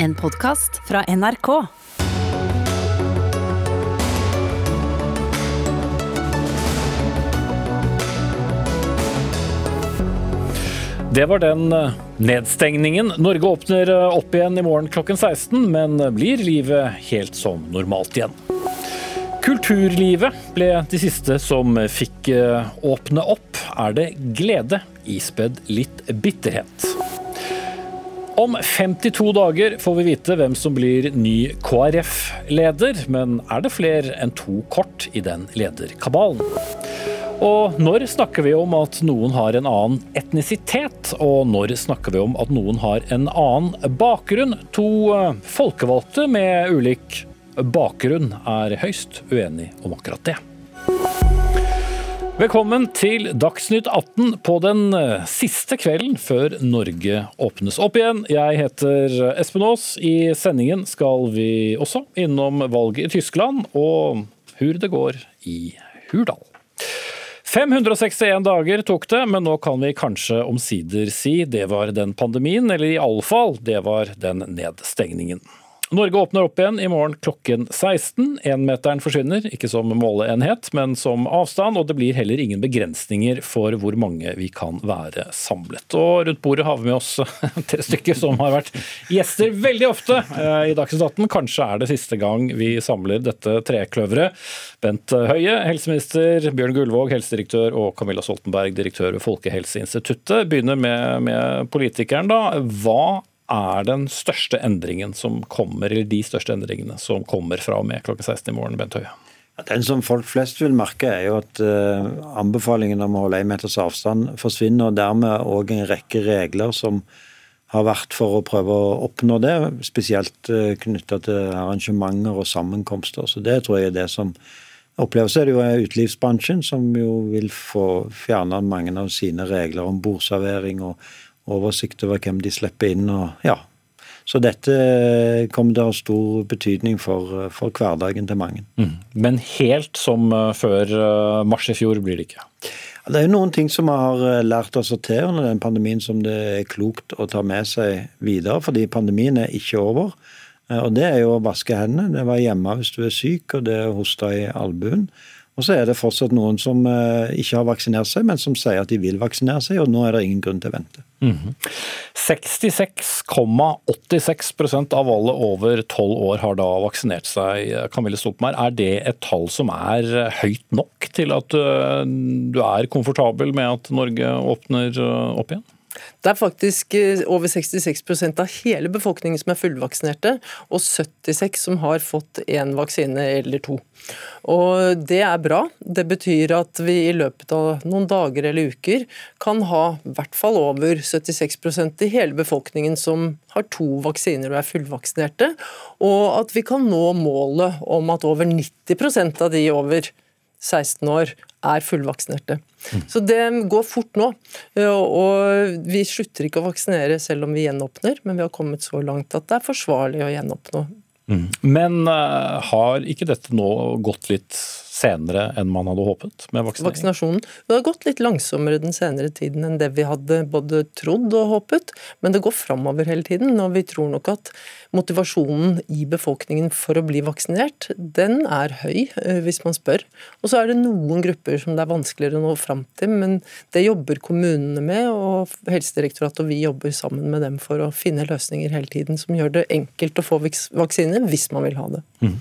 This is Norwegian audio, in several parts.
En podkast fra NRK. Det var den eh, nedstengningen. Norge åpner eh, opp igjen i morgen klokken 16, men blir livet helt som normalt igjen? Kulturlivet ble de siste som fikk eh, åpne opp. Er det glede, ispedd litt bitterhet? Om 52 dager får vi vite hvem som blir ny KrF-leder, men er det flere enn to kort i den lederkabalen? Og når snakker vi om at noen har en annen etnisitet, og når snakker vi om at noen har en annen bakgrunn? To eh, folkevalgte med ulik bakgrunn er høyst uenige om akkurat det. Velkommen til Dagsnytt 18 på den eh, siste kvelden før Norge åpnes opp igjen. Jeg heter Espen Aas. I sendingen skal vi også innom valget i Tyskland og hur det går i Hurdal. 561 dager tok det, men nå kan vi kanskje omsider si det var den pandemien, eller iallfall det var den nedstengningen. Norge åpner opp igjen i morgen klokken 16. Énmeteren forsvinner, ikke som måleenhet, men som avstand. Og det blir heller ingen begrensninger for hvor mange vi kan være samlet. Og rundt bordet har vi med oss tre stykker som har vært gjester veldig ofte eh, i Dagsnytt 18. Kanskje er det siste gang vi samler dette trekløveret. Bent Høie, helseminister, Bjørn Gullvåg, helsedirektør, og Camilla Stoltenberg, direktør ved Folkehelseinstituttet. Begynner med, med politikeren, da. Hva er den største endringen som kommer, eller de største endringene som kommer fra og med klokka 16 i morgen, Bent Høie? Den som folk flest vil merke, er jo at uh, anbefalingen om å holde én meters avstand forsvinner, og dermed òg en rekke regler som har vært for å prøve å oppnå det, spesielt uh, knytta til arrangementer og sammenkomster. Så det tror jeg er det som oppleves. Så er det jo utelivsbransjen som jo vil få fjerna mange av sine regler om bordservering og oversikt over hvem de slipper inn. og ja. Så dette kommer til å ha stor betydning for, for hverdagen til mange. Mm. Men helt som eh, før eh, mars i fjor blir det ikke? Det er jo noen ting som vi har eh, lært oss å til under den pandemien som det er klokt å ta med seg videre, fordi pandemien er ikke over. Og det er jo å vaske hendene. Det er å være hjemme hvis du er syk, og det er å hoste i albuen. Og så er det fortsatt noen som eh, ikke har vaksinert seg, men som sier at de vil vaksinere seg, og nå er det ingen grunn til å vente. Mm -hmm. 66,86% av alle over 12 år har da vaksinert seg. Camille Stoltenberg, er det et tall som er høyt nok til at eh, du er komfortabel med at Norge åpner eh, opp igjen? Det er faktisk eh, over 66% av hele befolkningen som er fullvaksinerte, og 76 som har fått én vaksine eller to. Og Det er bra. Det betyr at vi i løpet av noen dager eller uker kan ha i hvert fall over 76% i hele befolkningen som har to vaksiner og er fullvaksinerte, og at vi kan nå målet om at over 90% av de over 16 år er fullvaksinerte. Mm. Så det går fort nå. Og vi slutter ikke å vaksinere selv om vi gjenåpner, men vi har kommet så langt at det er forsvarlig å gjenåpne. Mm. Men uh, har ikke dette nå gått litt senere enn man hadde håpet med vaksinering? Vaksinasjonen det har gått litt langsommere den senere tiden enn det vi hadde både trodd og håpet, men det går framover hele tiden. Og vi tror nok at motivasjonen i befolkningen for å bli vaksinert, den er høy, eh, hvis man spør. Og så er det noen grupper som det er vanskeligere å nå fram til, men det jobber kommunene med, og Helsedirektoratet og vi jobber sammen med dem for å finne løsninger hele tiden som gjør det enkelt å få vaksine hvis man vil ha det. Mm.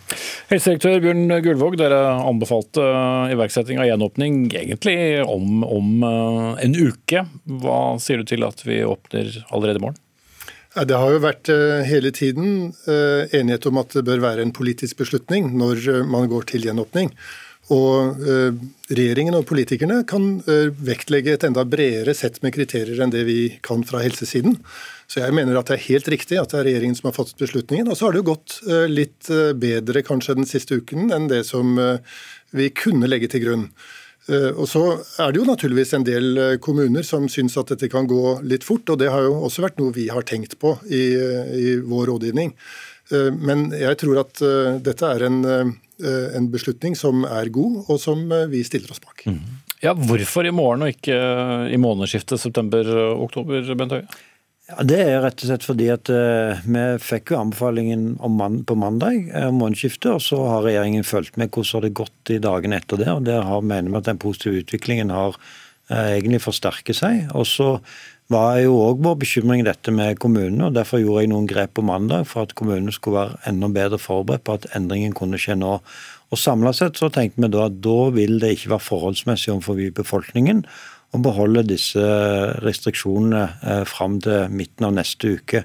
Helsedirektør Bjørn Gullvåg, dere anbefalte eh, iverksetting av gjenåpning egentlig om, om eh, en uke. Hva sier du til at vi åpner allerede i morgen? Det har jo vært eh, hele tiden enighet om at det bør være en politisk beslutning når man går til gjenåpning. Og regjeringen og politikerne kan vektlegge et enda bredere sett med kriterier enn det vi kan fra helsesiden. Så jeg mener at det er helt riktig at det er regjeringen som har fått beslutningen. Og så har det jo gått litt bedre kanskje den siste uken enn det som vi kunne legge til grunn. Og så er det jo naturligvis en del kommuner som syns at dette kan gå litt fort, og det har jo også vært noe vi har tenkt på i, i vår rådgivning. Men jeg tror at dette er en, en, beslutning som er god, og som vi stiller oss bak. Ja, Hvorfor i morgen og ikke i månedsskiftet september-oktober, Bent Høie? Ja, Det er rett og slett fordi at uh, vi fikk jo anbefalingen man, på mandag om uh, månedsskiftet, og så har regjeringen fulgt med hvordan det har gått i dagene etter det. og Der har, mener vi at den positive utviklingen har uh, egentlig forsterket seg. Og så var jo òg vår bekymring dette med kommunene, og derfor gjorde jeg noen grep på mandag for at kommunene skulle være enda bedre forberedt på at endringen kunne skje nå. Og Samla sett så tenkte vi da at da vil det ikke være forholdsmessig overfor befolkningen å beholde disse restriksjonene eh, fram til midten av neste uke.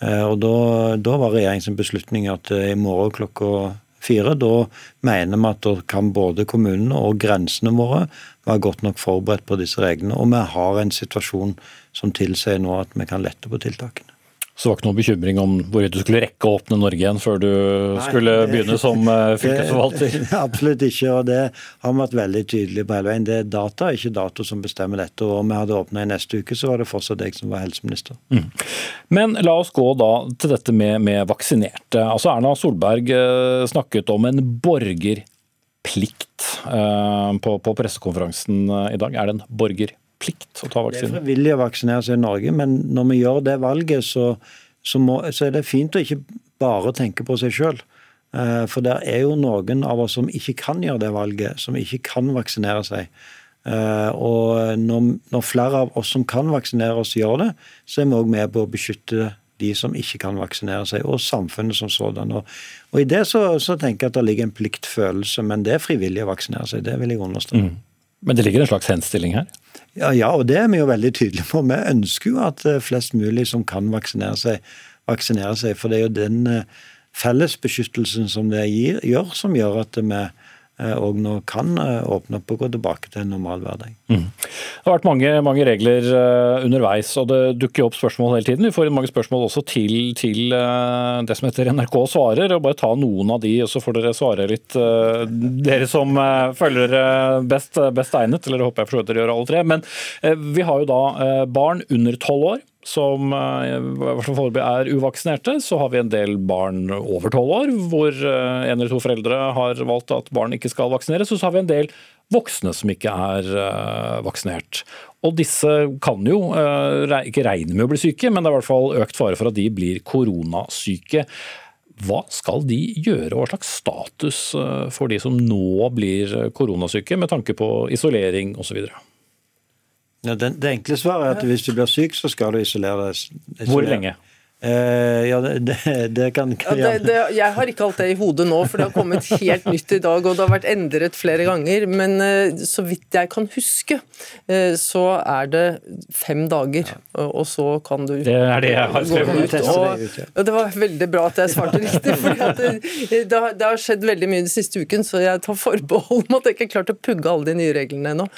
Eh, og Da, da var regjeringens beslutning at eh, i morgen klokka fire, da mener vi at da kan både kommunene og grensene våre være godt nok forberedt på disse reglene. Og vi har en situasjon som tilsier nå at vi kan lette på tiltakene. Så det var ikke noen bekymring om hvorvidt du skulle rekke å åpne Norge igjen før du Nei, skulle begynne som eh, fylkesforvalter? Absolutt ikke, og det har vi vært veldig tydelige på hele veien. Det er data, ikke dato, som bestemmer dette. Og om vi hadde åpna i neste uke, så var det fortsatt jeg som var helseminister. Mm. Men la oss gå da til dette med, med vaksinerte. Altså Erna Solberg eh, snakket om en borgerplikt eh, på, på pressekonferansen i dag. Er det en borgerplikt? Plikt å ta vaksinen. Det er frivillig å vaksinere seg i Norge, men når vi gjør det valget, så, så, må, så er det fint å ikke bare tenke på seg sjøl. Eh, for det er jo noen av oss som ikke kan gjøre det valget, som ikke kan vaksinere seg. Eh, og når, når flere av oss som kan vaksinere oss, gjør det, så er vi òg med på å beskytte de som ikke kan vaksinere seg, og samfunnet som sådan. Og, og I det så, så, tenker jeg at det ligger en pliktfølelse, men det er frivillig å vaksinere seg. Det vil jeg understreke. Mm. Men det ligger en slags henstilling her? Ja, ja, og det er vi jo veldig tydelige på. Vi ønsker jo at eh, flest mulig som kan vaksinere seg, vaksinerer seg. For det er jo den eh, fellesbeskyttelsen som det gir, gjør, som gjør at vi og eh, nå kan åpne opp og gå tilbake til en normal hverdag. Mm. Det har vært mange, mange, regler underveis, og det dukker opp spørsmål hele tiden. Vi får mange spørsmål også til, til det som heter NRK svarer. og Bare ta noen av de, og så får dere svare litt, dere som følger best, best egnet. Eller det håper jeg for dere gjør alle tre. Men vi har jo da barn under tolv år som foreløpig er uvaksinerte. Så har vi en del barn over tolv år hvor eh, en eller to foreldre har valgt at barn ikke skal vaksineres. Og så har vi en del voksne som ikke er eh, vaksinert. Og disse kan jo ikke regne med å bli syke, men det er i hvert fall økt fare for at de blir koronasyke. Hva skal de gjøre, og hva slags status for de som nå blir koronasyke, med tanke på isolering osv.? Ja, det, det, enkle svaret er at hvis du blir syk, så skal du isolere deg. Hvor lenge? Uh, ja, det, det kan ja, det, Jeg har ikke alt det i hodet nå, for det har kommet helt nytt i dag. Og det har vært endret flere ganger. Men uh, så vidt jeg kan huske, uh, så er det fem dager. Ja. Og så kan du Det er det jeg har skrevet ut. Og, og det var veldig bra at jeg svarte riktig. For det, det, har, det har skjedd veldig mye den siste uken, så jeg tar forbehold om at jeg ikke har klart å pugge alle de nye reglene ennå.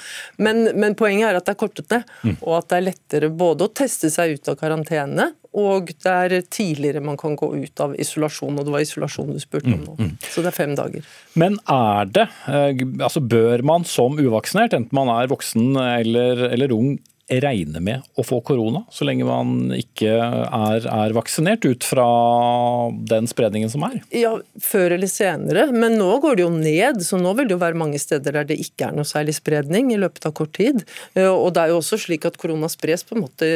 Men, men, poenget er at det er kortet ned, mm. og at det er lettere både å teste seg ut av karantene og det er tidligere man kan gå ut av isolasjon, og det var isolasjon du spurte om nå. Mm, mm. Så det er fem dager. Men er det, eh, altså bør man som uvaksinert, enten man er voksen eller, eller ung, regne med å få korona, så lenge man ikke er, er, vaksinert, ut fra den spredningen som er? Ja, før eller senere, men nå går det jo ned. Så nå vil det jo være mange steder der det ikke er noe særlig spredning i løpet av kort tid. Eh, og det er jo også slik at korona spres på en måte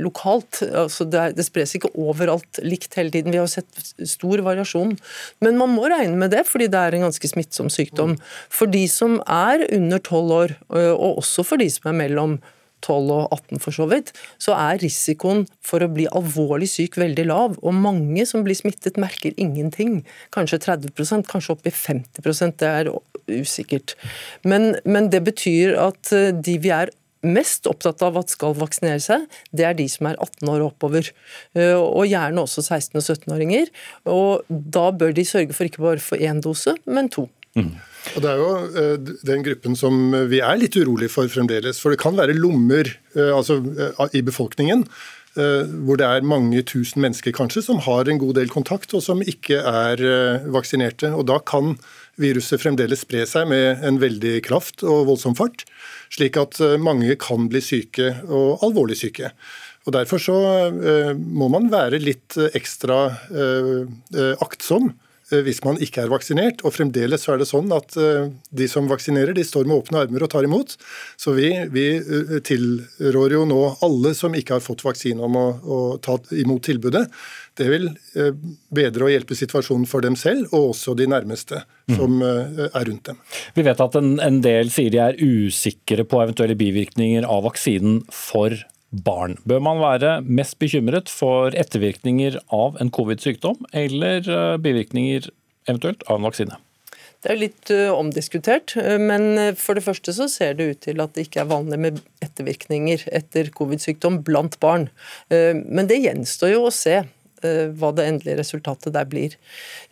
lokalt. Altså det, er, det spres ikke overalt likt hele tiden. Vi har jo sett stor variasjon. Men man må regne med det, fordi det er en ganske smittsom sykdom. For de som er under tolv år, eh, og også for de som er mellom 12 og 18 for så vidt, så er risikoen for å bli alvorlig syk veldig lav. Og mange som blir smittet, merker ingenting. Kanskje 30% kanskje opp i 50% det er usikkert. Men, men det betyr at eh, de vi er mest opptatt av at skal vaksinere seg, det er de som er 18 år og oppover. Eh, og gjerne også 16- og 17-åringer. Og da bør de sørge for ikke bare for én dose, men to. Mm. Og Det er jo eh, den gruppen som vi er litt urolig for fremdeles. For det kan være lommer eh, altså, eh, i befolkningen hvor det er mange tusen mennesker kanskje som har en god del kontakt, og som ikke er vaksinerte. Og Da kan viruset fremdeles spre seg med en veldig kraft og voldsom fart, slik at mange kan bli syke, og alvorlig syke. Og Derfor så må man være litt ekstra aktsom hvis man ikke er vaksinert. Og fremdeles så er det sånn at eh, de som vaksinerer, de står med åpne armer og tar imot. Så vi, vi tilrår jo nå alle som ikke har fått vaksine om å, å ta imot tilbudet. Det vil bedre og hjelpe situasjonen for dem selv, og også de nærmeste som er rundt dem. Vi vet at en, en del sier de er usikre på eventuelle bivirkninger av vaksinen for barn. Bør man være mest bekymret for ettervirkninger av en covid-sykdom, eller eh, bivirkninger eventuelt av en vaksine? Det er litt uh, omdiskutert, eh, men for det første så ser det ut til at det ikke er vanlig med ettervirkninger etter covid-sykdom blant barn. Men det gjenstår jo å se hva det endelige resultatet der blir.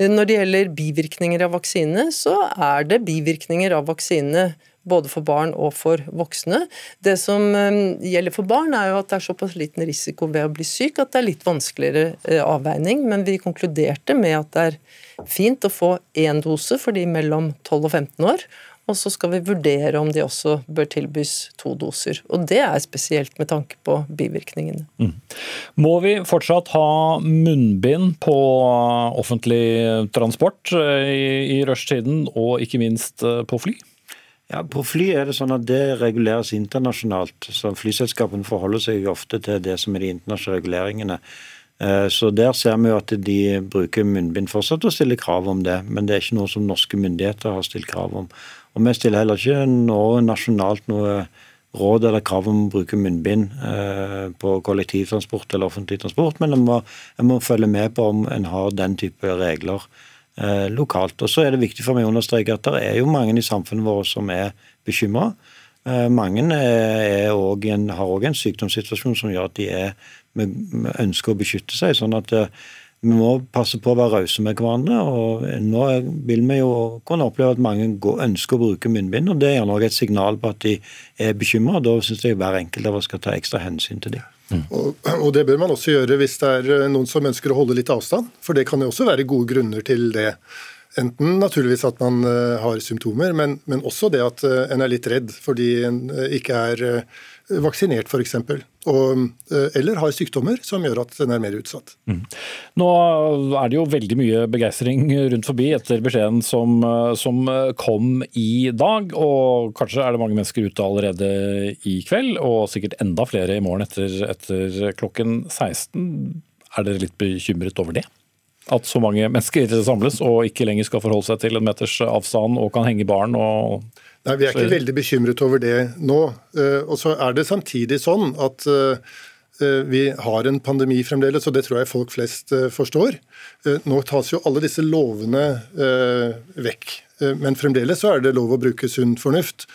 Når det gjelder bivirkninger av vaksine, så er det bivirkninger av vaksine både for barn og for voksne. Det som eh, gjelder for barn, er jo at det er såpass liten risiko ved å bli syk at det er litt vanskeligere eh, avveining, men vi konkluderte med at det er fint å få én dose for de mellom 12 og 15 år. Og så skal vi vurdere om de også bør tilbys to doser. Og det er spesielt med tanke på bivirkningene. Mm. Må vi fortsatt ha munnbind på offentlig transport eh, i, i rushtiden, og ikke minst på fly? Ja, På fly er det sånn at det reguleres internasjonalt. så Flyselskapene forholder seg ofte til det som er de internasjonale reguleringene. Eh, så Der ser vi jo at de bruker munnbind fortsatt og stiller krav om det. Men det er ikke noe som norske myndigheter har stilt krav om. Og Vi stiller heller ikke nå nasjonalt noe råd eller krav om å bruke munnbind eh, på kollektivtransport eller offentlig transport, men en må, må følge med på om en har den type regler Eh, lokalt. Og så er det viktig for meg å understreke at det er jo mange i samfunnet vårt som er bekymra. Eh, mange er også en, har òg en sykdomssituasjon som gjør at de er, ønsker å beskytte seg. sånn at eh, vi må passe på å være rause med hverandre. og Nå vil vi jo kunne oppleve at mange ønsker å bruke munnbind. og Det er gjerne også et signal på at de er bekymra. Da syns jeg hver enkelt av oss skal ta ekstra hensyn til dem. Og, og, Det bør man også gjøre hvis det er eh, noen som ønsker å holde litt avstand. For det kan jo også være gode grunner til det. Enten naturligvis at man uh, har symptomer, men, men, også det at uh, en er litt redd fordi en ikke er vaksinert f.eks. Eller har sykdommer som gjør at den er mer utsatt. Mm. Nå er det jo veldig mye begeistring rundt forbi etter beskjeden som, som, kom i dag. Og kanskje er det mange mennesker ute allerede i kveld, og sikkert enda flere i morgen etter, etter klokken 16. Er dere litt bekymret over det? At så mange mennesker samles og ikke lenger skal forholde seg til en meters avstand og kan henge barn og Nei, Vi er ikke veldig bekymret over det nå. Eh, og så er det samtidig sånn at eh, eh, vi har en pandemi fremdeles, og det tror jeg folk flest forstår. Nå tas jo alle disse lovene vekk, men fremdeles så er det lov å bruke sunn fornuft.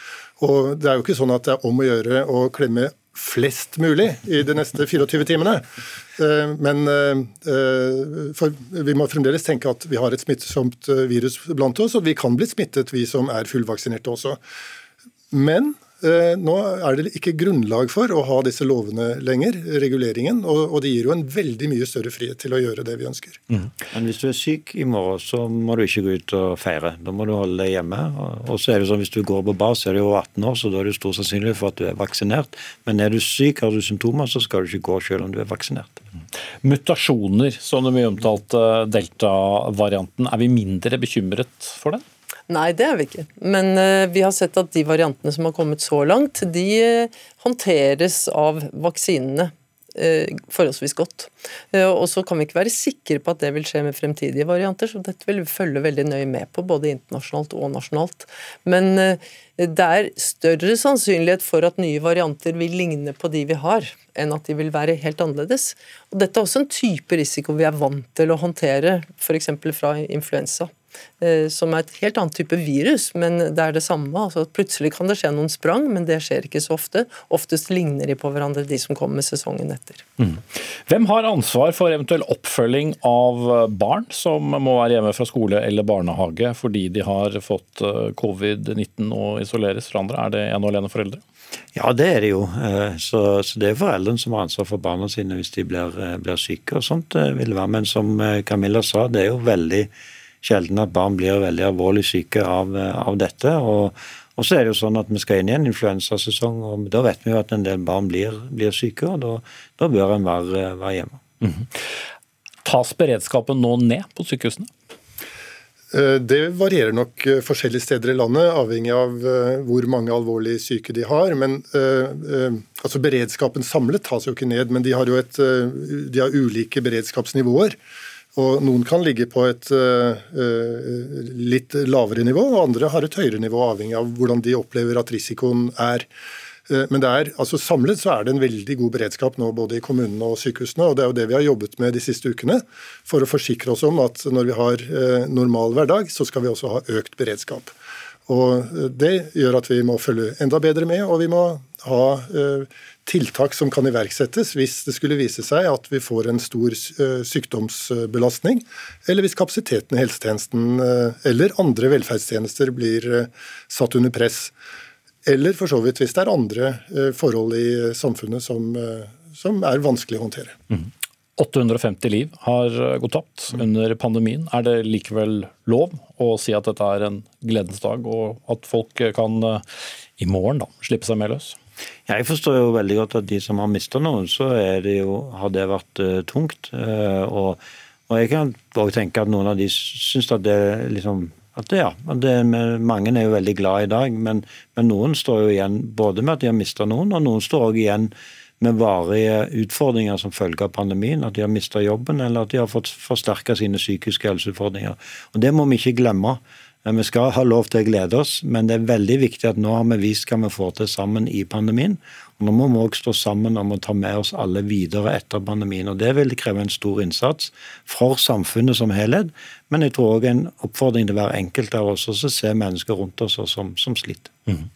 Og det er jo ikke sånn at det er om å gjøre å klemme flest mulig i de neste 24 timene. Eh, men eh, vi må fremdeles tenke at vi har et smittsomt eh, virus blant oss, og vi kan bli smittet, vi som er fullvaksinerte også. Men Eh, nå er det ikke grunnlag for å ha disse lovene lenger, reguleringen, og, det gir jo en veldig mye større frihet til å gjøre det vi ønsker. Mm. Men hvis du er syk i morgen, så må du ikke gå ut og feire. Da må du holde deg hjemme. Og så er det sånn hvis du går på bar, så er det jo 18 år, så da er det stor sannsynlighet for at du er vaksinert. Men er du syk, har du symptomer, så skal du ikke gå selv om du er vaksinert. Mm. Mutasjoner, som den mye omtalte delta-varianten, er vi mindre bekymret for den? Nei, det er vi ikke. Men uh, vi har sett at de variantene som har kommet så langt, de uh, håndteres av vaksinene uh, forholdsvis godt. og så kan vi ikke være sikre på at det vil skje med fremtidige varianter, så dette vil vi følge veldig nøye med på, både internasjonalt og nasjonalt. Men det er større sannsynlighet for at nye varianter vil ligne på de vi har, enn at de vil være helt annerledes. Og dette er også en type risiko vi er vant til å håndtere, f.eks. fra influensa. Eh, som er et helt annet type virus, men det er det samme. Altså, plutselig kan det skje noen sprang, men det skjer ikke så ofte. Oftest ligner de på hverandre, de som kommer sesongen etter. Mm. Hvem har ansvar for eventuell oppfølging av barn som må være hjemme fra skole eller barnehage fordi de har fått eh, covid-19 og isoleres fra andre? Er det en og alene foreldre? Ja, det er det jo. Eh, så, så det er foreldrene som har ansvar for barna sine hvis de blir, blir syke. og sånt vil det være. Men som Camilla sa, det er jo veldig sjelden at barn blir veldig alvorlig syke av, av dette. og og så er det jo sånn at Vi skal inn i en influensasesong, og da vet vi jo at en del barn blir, blir syke. og Da, da bør en være, være hjemme. Mm -hmm. Tas beredskapen nå ned på sykehusene? Eh, det varierer nok eh, forskjellige steder i landet, avhengig av eh, hvor mange alvorlig syke de har. Men altså Beredskapen samlet tas jo ikke ned, men de har jo et, de har ulike beredskapsnivåer. Og Noen kan ligge på et litt lavere nivå, og andre har et høyere nivå, avhengig av hvordan de opplever at risikoen er. Eh, men er, altså samlet så er det en veldig god beredskap nå både i kommunene og sykehusene. og Det er jo det vi har jobbet med de siste ukene, for å forsikre oss om at når vi har eh, normal hverdag, så skal vi også ha økt beredskap. Og eh, Det gjør at vi må følge enda bedre med, og vi må ha tiltak som kan iverksettes hvis det skulle vise seg at vi får en stor sykdomsbelastning, eller hvis kapasiteten i helsetjenesten eller andre velferdstjenester blir satt under press. Eller for så vidt hvis det er andre eh, forhold i samfunnet som, eh, som er vanskelig å håndtere. Mm. 850 liv har eh, gått tapt under pandemien. Er det likevel lov å si at dette er en gledens dag, og at folk kan i morgen da, slippe seg mer løs? Jeg forstår jo veldig godt at de som har mista noen, så det jo, har det vært uh, tungt. Uh, og, og, jeg kan også tenke at noen av de syns at det liksom at ja, det, Mange er jo veldig glad i dag, men, men, noen står jo igjen både med at de har mista noen, og noen står også igjen med varige utfordringer som følge av pandemien. At de har mista jobben, eller at de har fått forsterka sine psykiske helseutfordringer. Og Det må vi ikke glemme. Vi skal ha lov til å glede oss, men det er veldig viktig at nå har vi vist hva vi får til sammen i pandemien. Nå må vi også stå sammen om å ta med oss alle videre etter pandemien. og Det vil kreve en stor innsats for samfunnet som helhet, men jeg tror òg en oppfordring til hver enkelt av oss å se mennesker rundt oss som, som sliter. Mm.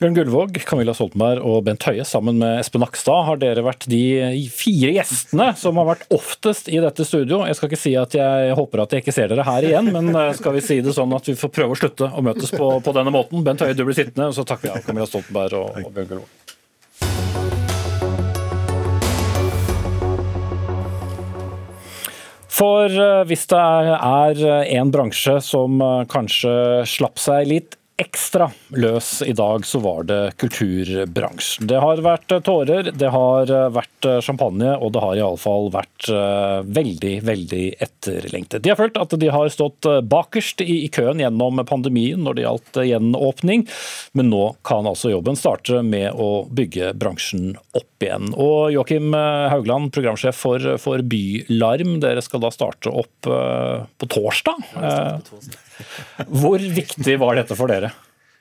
Bjørn Gullvåg, Camilla Stoltenberg og Bent Høie sammen med Espen Nakstad har dere vært de fire gjestene som har vært oftest i dette studio. Jeg skal ikke si at jeg håper at jeg ikke ser dere her igjen, men eh, skal vi si det sånn at vi får prøve å slutte å møtes på, på denne måten. Bent Høie, du blir sittende, og så takker vi av Camilla Stoltenberg og, og Bjørn Gullvåg. For eh, hvis det er en bransje som eh, kanskje slapp seg litt ekstra løs i dag, så var det kulturbransjen. Det har vært tårer, det har vært champagne, og det har iallfall vært eh, veldig, veldig etterlengtet. De har følt at de har stått bakerst i køen gjennom pandemien når det gjaldt gjenåpning, men nå kan altså jobben starte med å bygge bransjen opp igjen. Og Joakim Haugland, programsjef for, for Bylarm, dere skal da starte opp eh, på torsdag. Hvor viktig var dette for dere?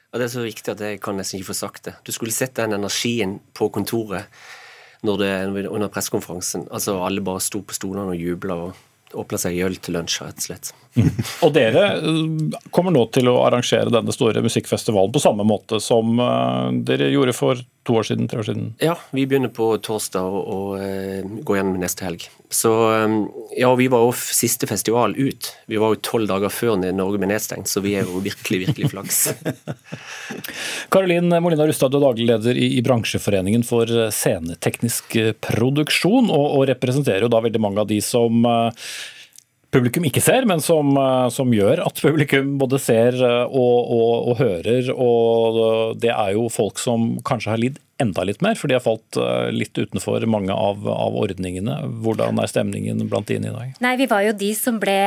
Ja, det er så viktig at jeg kan nesten ikke få sagt det. Du skulle sett den energien på kontoret det, under pressekonferansen. Altså, alle bare sto på stolene og jubla og åpna seg øl til lunsj, rett og slett. Og dere eh, kommer nå til å arrangere denne store musikkfestivalen på samme måte som eh, dere gjorde for to år siden, tre år siden? Ja, vi begynner på torsdag og, og uh, går igjen neste helg. Så ja, vi var jo siste festival ut. Vi var jo tolv dager før Norge ble nedstengt, så vi er jo virkelig, virkelig flaks. Karolin Molina Rustad, du er daglig leder i, i, bransjeforeningen for sceneteknisk produksjon, og, og, representerer jo da veldig mange av de som publikum ikke ser, men som, eh, som, gjør at publikum både ser eh, og, og, og, hører. Og det er jo folk som kanskje har lidd enda litt mer, for de har falt eh, litt utenfor mange av, av ordningene. Hvordan er stemningen blant dine i dag? Nei, Vi var jo de som ble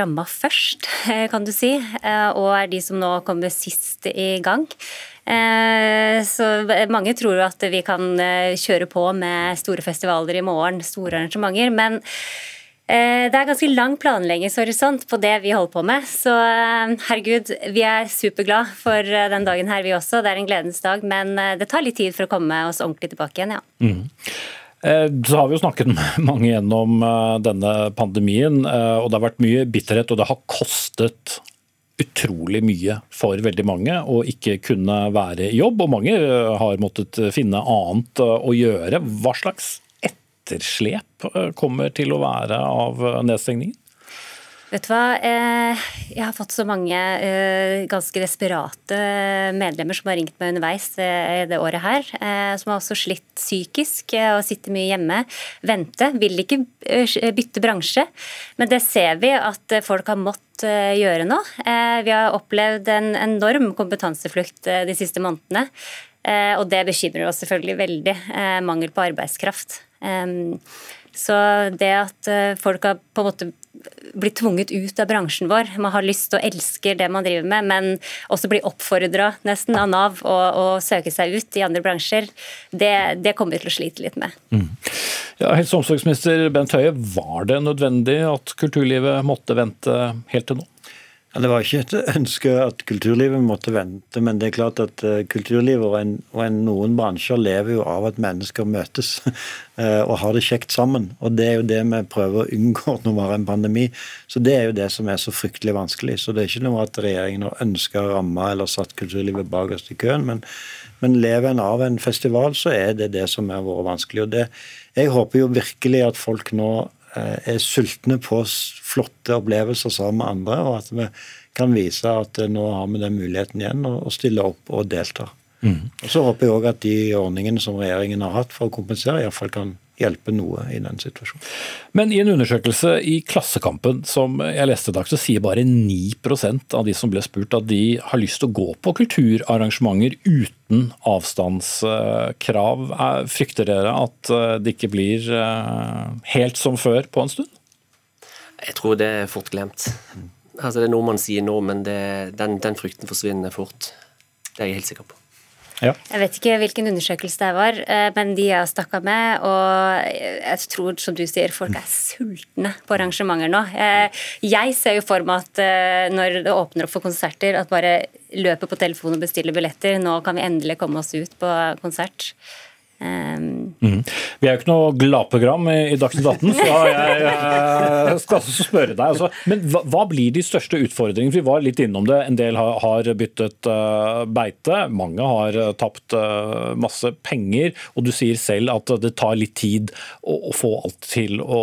ramma først, kan du si. Og er de som nå kommer sist i gang. Så mange tror jo at vi kan kjøre på med store festivaler i morgen, store arrangementer. men Eh, det er ganske lang planleggingshorisont på det vi holder på med. Så eh, herregud, vi er superglad for eh, den dagen her, vi også. Det er en gledens dag. Men det tar litt tid for å komme oss ordentlig tilbake igjen, ja. Mm. Så har vi jo snakket med mange gjennom denne pandemien, og det har vært mye bitterhet, og det har kostet utrolig mye for veldig mange å ikke kunne være i jobb. Og mange har måttet finne annet å gjøre. Hva slags etterslep eh, kommer til å være av nedstengningen? Vet du hva, eh, jeg har fått så mange eh, ganske desperate medlemmer som har ringt meg underveis det året her. Som har også slitt psykisk og sitter mye hjemme. Vente, vil ikke bytte bransje. Men det ser vi at folk har måttet gjøre nå. Vi har opplevd en enorm kompetanseflukt de siste månedene. Og det bekymrer oss selvfølgelig veldig. Mangel på arbeidskraft. Så det at eh, folk har på en måte blir tvunget ut av bransjen vår. Man har lyst og elsker det man driver med, men også blir oppfordra nesten av Nav å, å, søke seg ut i andre bransjer. Det, det kommer vi til å slite litt med. Mm. Ja, Helse- og omsorgsminister Bent Høie, var det nødvendig at kulturlivet måtte vente helt til nå? Det var ikke et ønske at kulturlivet måtte vente, men det er klart at uh, kulturlivet og, en, og en, noen bransjer lever jo av at mennesker møtes uh, og har det kjekt sammen. Og Det er jo det vi prøver å unngå når vi har en pandemi. Så Det er jo det som er så fryktelig vanskelig. Så Det er ikke noe at regjeringen har ønska ramme eller satt kulturlivet bakerst i køen. Men, men lever en av en festival, så er det det som har vært vanskelig. Og det, Jeg håper jo virkelig at folk nå Eh, er sultne på flotte opplevelser sammen med andre, og at vi kan vise at eh, nå har vi den muligheten igjen å stille opp og delta. Mm. Og Så håper jeg òg at de ordningene som regjeringen har hatt for å kompensere, iallfall kan hjelpe noe i den situasjonen. Men i en undersøkelse i Klassekampen som jeg leste i dag, så sier bare 9% av de som ble spurt at de har lyst til å gå på kulturarrangementer uten avstandskrav. Frykter dere at eh, det ikke blir eh, helt som før på en stund? Jeg tror det er fort glemt. Altså, det er noe man sier nå, men det, den, den frykten forsvinner fort. Det er jeg helt sikker på. Ja. Jeg vet ikke hvilken undersøkelse det var, eh, men de jeg har snakka med, og jeg tror, som du sier, folk er sultne på arrangementer nå. Eh, jeg ser jo for meg at eh, når det åpner opp for konserter, at bare løper på telefonen og bestiller billetter. Nå kan vi endelig komme oss ut på konsert. Um, mm. Vi er jo ikke noe gladprogram i, i Dagsnytt 18, så jeg, jeg skal også spørre deg. Altså. Men hva, hva, blir de største utfordringene? Vi var litt innom det. En del har, har byttet uh, beite, mange har uh, tapt uh, masse penger. Og du sier selv at det tar litt tid å, å få alt til å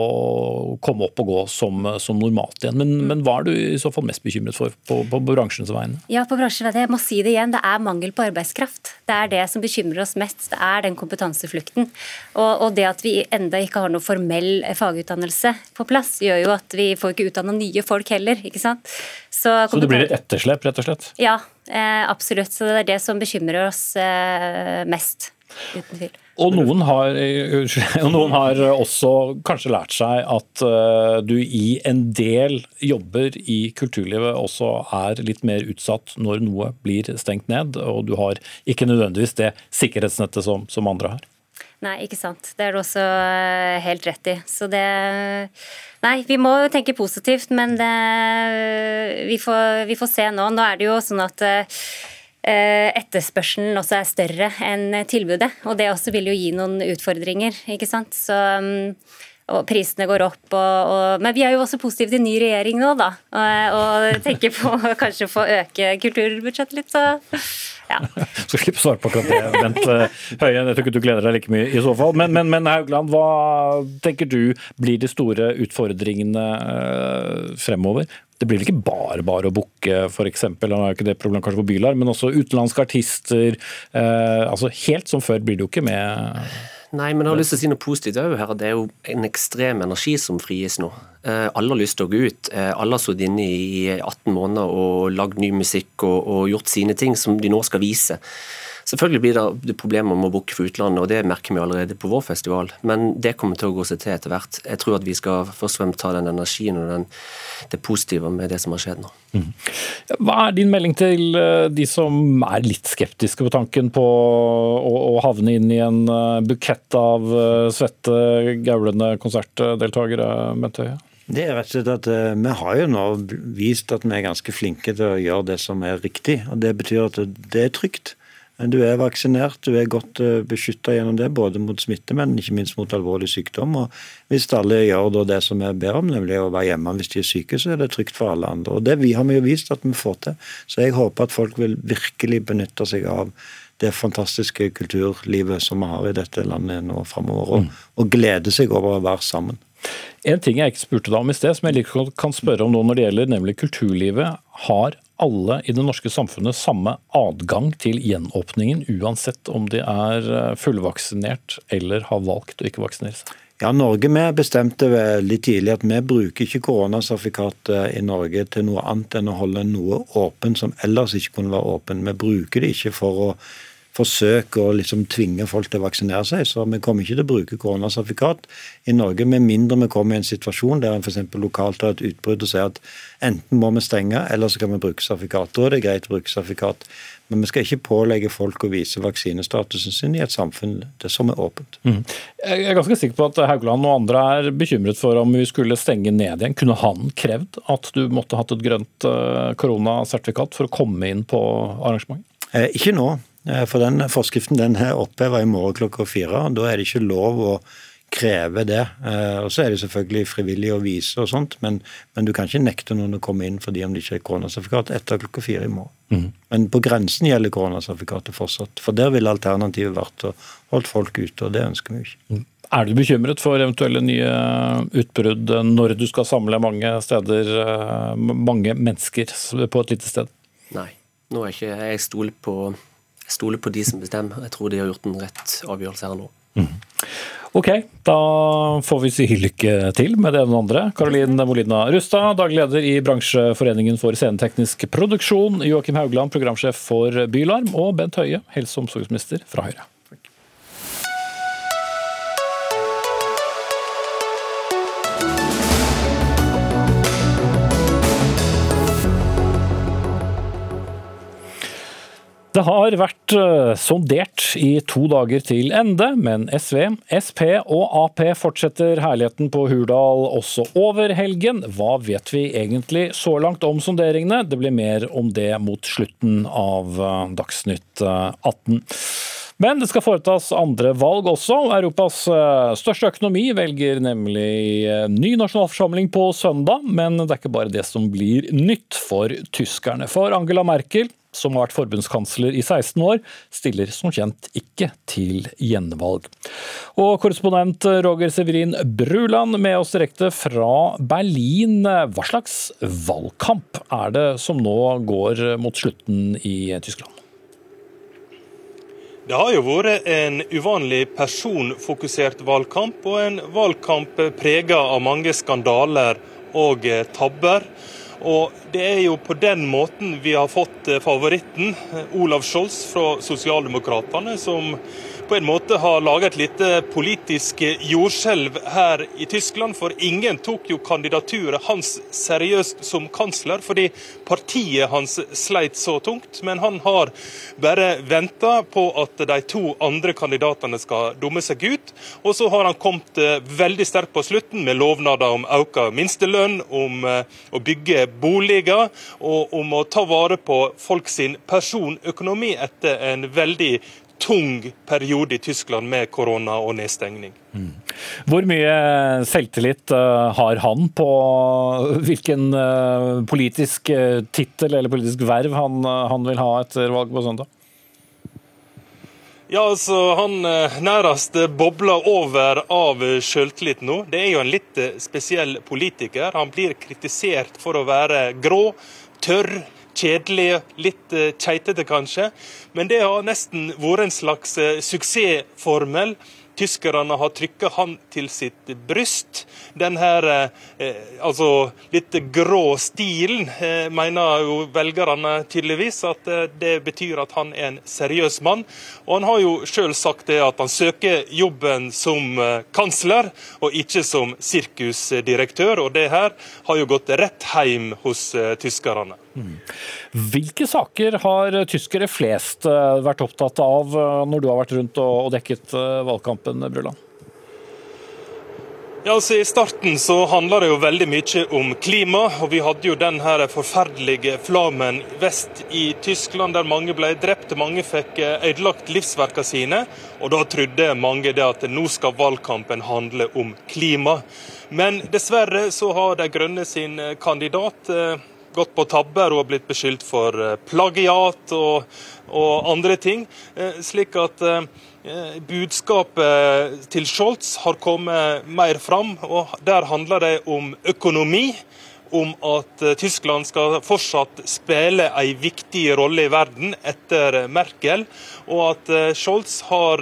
komme opp og gå som, som normalt igjen. Men, mm. men, hva er du i så fall mest bekymret for på, på bransjens vegne? Ja, på bransjen, jeg må si det igjen. Det er mangel på arbeidskraft. Det er det som bekymrer oss mest. Det er den kompetansen kompetanseflukten. Og, og, det at vi enda ikke har noe formell fagutdannelse på plass, gjør jo at vi får ikke utdanna nye folk heller. ikke sant? Så, Så, det blir et etterslep, rett og slett? Ja, eh, absolutt. Så det er det som bekymrer oss eh, mest. Uten tvil. Og noen, har, og noen har, også kanskje lært seg at uh, du i en del jobber i kulturlivet også er litt mer utsatt når noe blir stengt ned, og du har ikke nødvendigvis det sikkerhetsnettet som, som andre har. Nei, ikke sant. Det er du også eh, helt rett i. Så det Nei, vi må tenke positivt, men det, vi, får, vi, får, se nå. Nå er det jo sånn at Eh, etterspørselen også er større enn tilbudet. Og det også vil jo gi noen utfordringer, ikke sant. Så, mm, og prisene går opp. Og, og, men vi er jo også positive til ny regjering nå, da. Og, og tenker på kanskje få øke kulturbudsjettet litt, så ja. Skal slippe å svare på akkurat det, Bent eh, Høie. Jeg tror ikke du gleder deg like mye i så fall. Men, men, men Haugland, hva tenker du blir de store utfordringene eh, fremover? Det blir vel ikke bare bare å booke, f.eks. Han er jo ikke det problemet kanskje for Bylar, men også utenlandske artister. Eh, altså Helt som før blir det jo ikke med Nei, men jeg har lyst til å si noe positivt òg her. Det er jo en ekstrem energi som frigis nå. Eh, alle har lyst til å gå ut. Eh, alle har sittet inne i 18 måneder og lagd ny musikk og, og gjort sine ting som de nå skal vise. Selvfølgelig blir det problemer med å booke for utlandet, og det merker vi allerede på vår festival. Men det kommer til å gå seg til etter hvert. Jeg tror at vi skal først og fremst ta den energien og den, det positive med det som har skjedd nå. Mm. Hva er din melding til eh, de som er litt skeptiske på tanken på å, å havne inn i en eh, bukett av eh, svette, gaulende konsertdeltakere, Bent Høie? Det er rett og slett at Vi har jo nå vist at vi er ganske flinke til å gjøre det som er riktig. og Det betyr at det er trygt. Du er vaksinert, du er godt eh, beskytta gjennom det, både mot smitte, men ikke minst mot alvorlig sykdom. Og hvis alle gjør det som vi ber om, nemlig å være hjemme hvis de er syke, så er det trygt for alle andre. Og Det har vi jo vist at vi får til. Så jeg håper at folk vil virkelig benytte seg av det fantastiske kulturlivet som vi har i dette landet nå framover, og, mm. og glede seg over å være sammen. En ting jeg ikke spurte deg om i sted, som jeg like kan spørre om nå når det gjelder nemlig kulturlivet. Har alle i det norske samfunnet samme adgang til gjenåpningen, uansett om de er eh, fullvaksinert eller har valgt å ikke vaksinere seg? Ja, Norge vi bestemte veldig tidlig at vi bruker ikke koronasertifikatet i Norge til noe annet enn å holde noe åpen som ellers ikke kunne være åpen. Vi bruker det ikke for å forsøk å liksom tvinge folk til å vaksinere seg. Så vi kommer ikke til å bruke koronasertifikat i Norge med mindre vi kommer i en situasjon der en f.eks. lokalt har et utbrudd og sier at enten må vi stenge, eller så kan vi bruke sertifikat. Da er det greit å bruke sertifikat. Men vi skal ikke pålegge folk å vise vaksinestatusen sin i et samfunn det som er åpent. Mm. Jeg er ganske sikker på at Haugland og andre er bekymret for om vi skulle stenge ned igjen. Kunne han krevd at du måtte hatt et grønt eh, koronasertifikat for å komme inn på arrangementet? Eh, ikke nå. Eh, for den forskriften den er oppheva i morgen klokka fire. Da er det ikke lov å kreve det. Eh, og Så er det selvfølgelig frivillig å vise og sånt, men, men, du kan ikke nekte noen å komme inn fordi om det ikke er koronasertifikat etter klokka fire i morgen. Mm. Men på grensen gjelder koronasertifikatet fortsatt. For der ville alternativet vært å holde folk ute, og det ønsker vi ikke. Mm. Er du bekymret for eventuelle nye utbrudd når du skal samle mange steder, eh, mange mennesker på et lite sted? Nei, nå er ikke jeg stoler på jeg stoler på de som bestemmer. Jeg tror de har gjort en rett avgjørelse her nå. Mm. Ok, da får vi si lykke til med det ene og andre. Karolin Molina Rustad, daglig leder i bransjeforeningen for sceneteknisk produksjon. Joakim Haugland, programsjef for Bylarm. Og Bent Høie, helse- og omsorgsminister fra Høyre. Det har vært eh, sondert i to dager til ende, men SV, Sp og Ap fortsetter herligheten på Hurdal også over helgen. Hva vet vi egentlig så langt om sonderingene? Det blir mer om det mot slutten av eh, Dagsnytt 18. Eh, men det skal foretas andre valg også. Europas største økonomi velger nemlig ny nasjonalforsamling på søndag. Men det er ikke bare det som blir nytt for tyskerne. For Angela Merkel som har vært forbundskansler i 16 år, stiller som kjent ikke til gjenvalg. Og korrespondent Roger Severin Bruland med oss direkte fra Berlin. Hva slags valgkamp er det som nå går mot slutten i Tyskland? Det har jo vært en uvanlig personfokusert valgkamp, og en valgkamp prega av mange skandaler og tabber. Og det er jo på den måten vi har fått eh, favoritten, eh, Olav Scholz fra Sosialdemokratene, som på en måte har laget et lite politisk jordskjelv her i Tyskland. For ingen tok jo kandidaturet hans seriøst som kansler, fordi partiet hans sleit så tungt. Men han har bare venta på at de to andre kandidatene skal dumme seg ut. Og så har han kommet eh, veldig sterkt på slutten med lovnader om økt minstelønn, om eh, å bygge boliger og om å ta vare på folk sin personøkonomi etter en veldig tung periode i Tyskland med korona og nedstengning. Mm. Hvor mye selvtillit uh, har han på hvilken uh, politisk tittel eller politisk verv han, han, vil ha etter valget på søndag? Ja, altså, Han nærmest bobler over av selvtillit nå. Det er jo en litt spesiell politiker. Han blir kritisert for å være grå, tørr, kjedelig, litt uh, keitete kanskje. Men det har nesten vært en slags uh, suksessformel Tyskerne har trykka han til sitt bryst. Den her eh, altså litt grå stilen eh, mener jo velgerne tydeligvis at eh, det betyr at han er en seriøs mann. Og han har jo sjøl sagt det at han søker jobben som eh, kansler, og ikke som sirkusdirektør. Og det her har jo gått rett hjem hos eh, tyskerne. Hvilke saker har tyskere flest eh, vært opptatt av når du har vært rundt og dekket valgkampen, kampen, Bruland? Ja, altså I starten så handla det jo veldig mye om klima. og Vi hadde jo den forferdelige flammen vest i Tyskland der mange ble drept. Mange fikk eh, ødelagt livsverkene sine. og Da trodde mange det at nå skal valgkampen handle om klima. Men dessverre så har De Grønne sin eh, kandidat eh, gått på tabber og blitt beskyldt for plagiat og, og andre ting. Slik at Eh, budskapet til Scholz har kommet mer fram, og der handler det om økonomi. Om at eh, Tyskland skal fortsatt spille en viktig rolle i verden etter Merkel. Og at eh, Scholz har